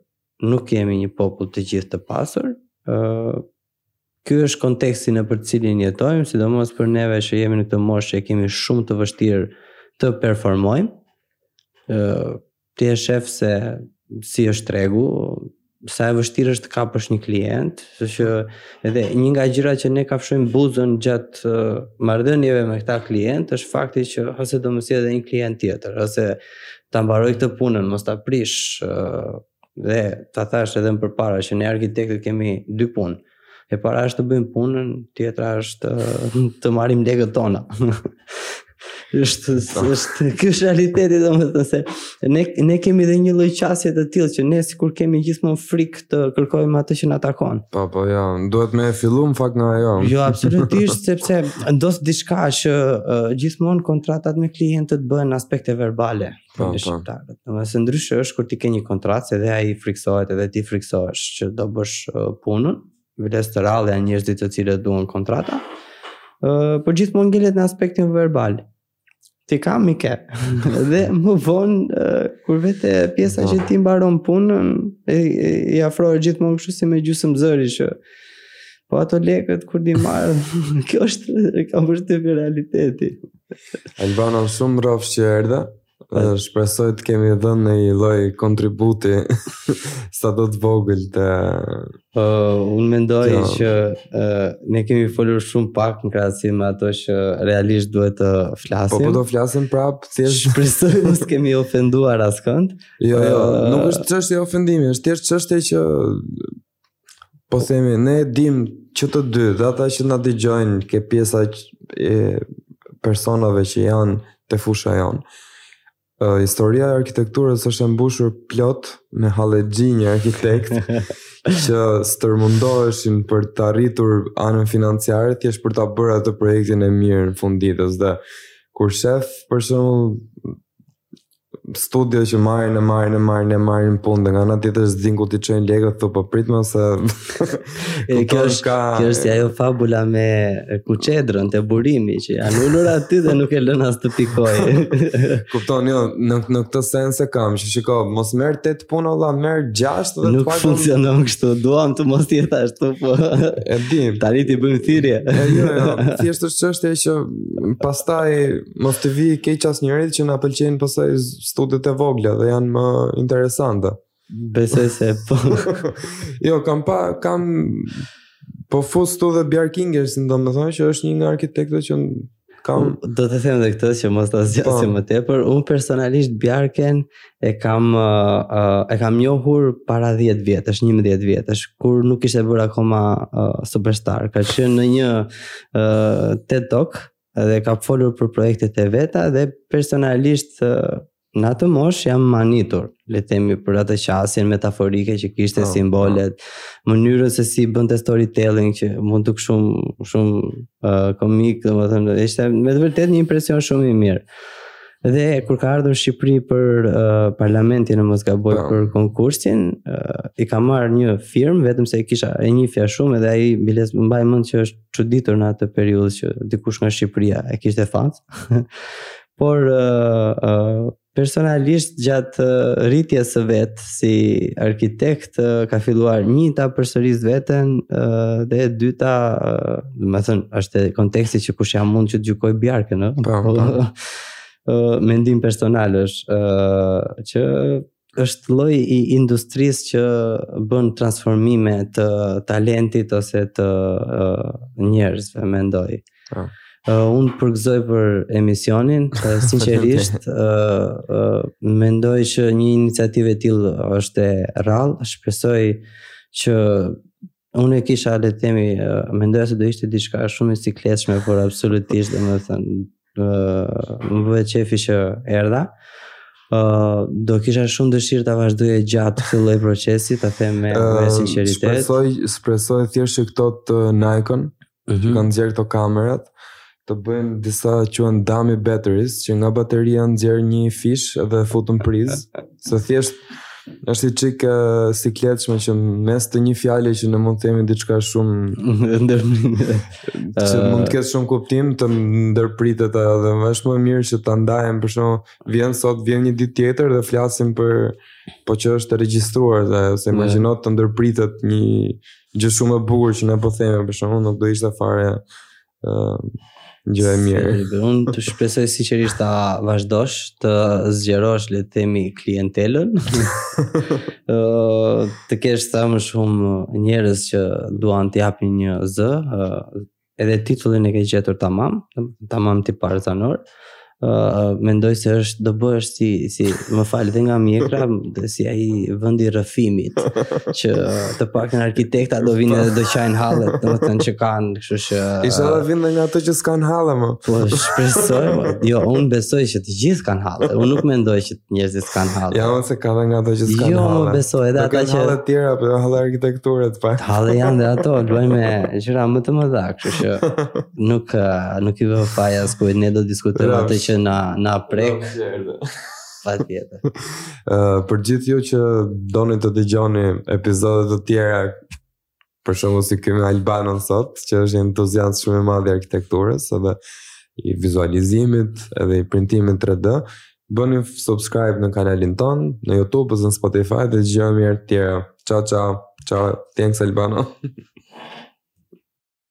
nuk jemi një popull të gjithë të pasur, ë uh, Ky është konteksti nëpër të cilin jetojmë, sidomos për neve që jemi në këtë moshë që e kemi shumë të vështirë të performojmë. Ë ti e shef se si është tregu, sa e vështirë është të kapësh një klient, saqë edhe një nga gjërat që ne kafshojmë buzën gjatë marrëdhënieve me këta klientë është fakti që ose do më sjellë edhe një klient tjetër, ose ta mbaroj këtë punën, mos ta prish, Dhe ta thash edhe më përpara që ne arkitektët kemi dy punë. E para është të bëjmë punën, tjetra është të marrim lekët tona. është është ky është realiteti domethënë se ne ne kemi dhe një lloj qasje të tillë që ne sikur kemi gjithmonë frikë të kërkojmë atë që na takon. Po po ja, jo, duhet me fillu në fakt nga ajo. Jo, absolutisht sepse ndodh diçka që uh, gjithmonë kontratat me klientët bëhen në aspekte verbale. Po, po. shqiptarët. Domethënë ndryshe është kur ti ke një kontratë, se dhe ai friksohet edhe ti friksohesh që do bësh uh, punën, vërtet të rrallë janë njerëzit të cilët duan kontrata, uh, po gjithmonë ngelet në aspektin verbal. T'i kam, i ke. dhe më vonë, uh, kur vete pjesa po. që ti mbaron punën, i, i, i afrohe gjithmonë kështu si me gjysëm zëri që Po ato lekët kur do i marr, kjo është, kjo është realiteti. Albana, shumë rrofsh që erdhe. Dhe shpresoj të kemi dhënë një lloj kontributi sado të vogël të... Uh, unë mendoj jo. që uh, ne kemi folur shumë pak në krahasim me ato që realisht duhet të flasim. Po, po do flasim prap, thjesht... Shpresoj mos kemi ofenduar askënd. Jo, jo, uh, nuk është çështje ofendimi, është thjesht çështje që Po themi, ne e dim që të dy, dhe ata që na dëgjojnë, ke pjesa e personave që janë te fusha jonë. Uh, historia e arkitekturës është e mbushur plot me hallexhinj arkitektë që stërmundoheshin për të arritur anën financiare thjesht për ta bërë atë projektin e mirë në fund ditës dhe kur shef për shembull studio që marrin e marrin e marrin e marrin punë nga ana tjetër s'din ku t'i çojnë lekët thotë po prit, mos, se e kjo është ka kjo është ajo fabula me kuçedrën te burimi që janë ulur aty dhe nuk e lën as të pikojë kupton jo në në këtë sens e kam që shiko mos merr tetë punë valla merr 6 dhe nuk pagon... funksionon kështu duam të mos jetë ashtu po e di tani t'i bëjmë thirrje jo jo thjesht është çështje që pastaj Mos t'i vijë keq asnjërit që na pëlqejnë pastaj studiot e vogla dhe janë më interesante. Besoj se po. jo, kam pa kam po fus tu dhe Bjarke Ingels, domethënë që është një nga arkitektët që kam do të them edhe këtë që mos ta zgjasim po. më tepër, unë personalisht Bjarken e kam uh, uh, e kam njohur para 10 vjetësh, 11 vjetësh, kur nuk ishte bërë akoma uh, superstar, ka qenë në një uh, TED Talk dhe ka folur për projektet e veta dhe personalisht në atë moshë jam mahnitur, le të themi për atë qasjen metaforike që kishte oh, simbolet, oh. mënyrën se si bënte storytelling që m'u duk shumë shumë uh, komik, domethënë ishte me të vërtetë një impresion shumë i mirë. Dhe kur ka ardhur në Shqipëri për uh, parlamentin në mos gaboj oh. për konkursin, uh, i kam marrë një firmë vetëm se e kisha e njihja shumë dhe ai biles mbaj mend që është çuditur në atë periudhë që dikush nga Shqipëria e kishte fans. Por uh, uh, personalisht gjatë rritjes së vet si arkitekt uh, ka filluar një ta përsërisë veten uh, dhe e dyta, uh, domethënë, është konteksti që kush jam unë që të gjykoj Bjarken, ëh. Po, po. mendim personal është uh, që është lloj i industrisë që bën transformime të talentit ose të uh, njerëzve, mendoj. Po. Uh, unë të përgëzoj për emisionin, uh, sinqerisht, uh, uh, mendoj që një iniciativë e tillë është e rrallë, shpresoj që Unë e kisha le të themi, mendoja se do ishte diçka shumë e sikletshme, por absolutisht domethënë më bëhet qejfi që erdha. Ë uh, do kisha shumë dëshirë ta vazhdoje gjatë këtë lloj procesi, ta them me, uh, me sinqeritet. Shpresoj, shpresoj thjesht që këto të Nikon, mm -hmm. që kanë nxjerrë këto kamerat, të bëjnë disa quhen dummy batteries, që nga bateria nxjerr një fishë dhe futet në prizë, se thjesht është një çik uh, e sikletshme që mes të një fjale që ne mund të themi diçka shumë ndërmjet. që mund të ketë shumë kuptim të ndërpritet ajo dhe më është më mirë që ta ndajmë për shembull vjen sot vjen një ditë tjetër dhe flasim për po që është regjistruar dhe se imagjino të ndërpritet një gjë shumë e bukur që ne po themi, për shembull nuk do ishte fare ë uh, gjë e mirë. Se, unë shpresoj sinqerisht ta vazhdosh të zgjerosh le të themi klientelën. ë të kesh sa më shumë njerëz që duan të japin një zë, Edhe titullin e ke gjetur tamam, tamam të përzanor. Uh, mendoj se është do bësh si si më fal dhe nga mjekra si ai vendi rrëfimit që të paktën arkitektat do vinë dhe do qajnë hallet domethënë që kanë kështu që ishte do vinë nga ato që s'kan halle më. Po, shpresoj jo un besoj që të gjithë kanë halle un nuk mendoj që Njerëzit s'kan halle. Ja unë besoj se ka dhe nga ato që s'kan jo, halle. Jo, më beso, edhe ata që... Nuk... halle të tjera, por po halle arkitekture të paktën. Halle janë dhe ato, luaj me gjëra më të mëdha, kështu që nuk, nuk i vë faj askujt, ne do diskutojmë atë që na, na prek. Patjetër. uh, për gjithë ju që doni të dëgjoni episode të tjera për shembull si kemi Albanon sot, që është një entuziast shumë i madh i arkitekturës edhe i vizualizimit edhe i printimit 3D, bëni subscribe në kanalin ton, në YouTube ose në Spotify dhe dëgjohemi herë të tjera. Ciao ciao. Ciao. Thanks Albano.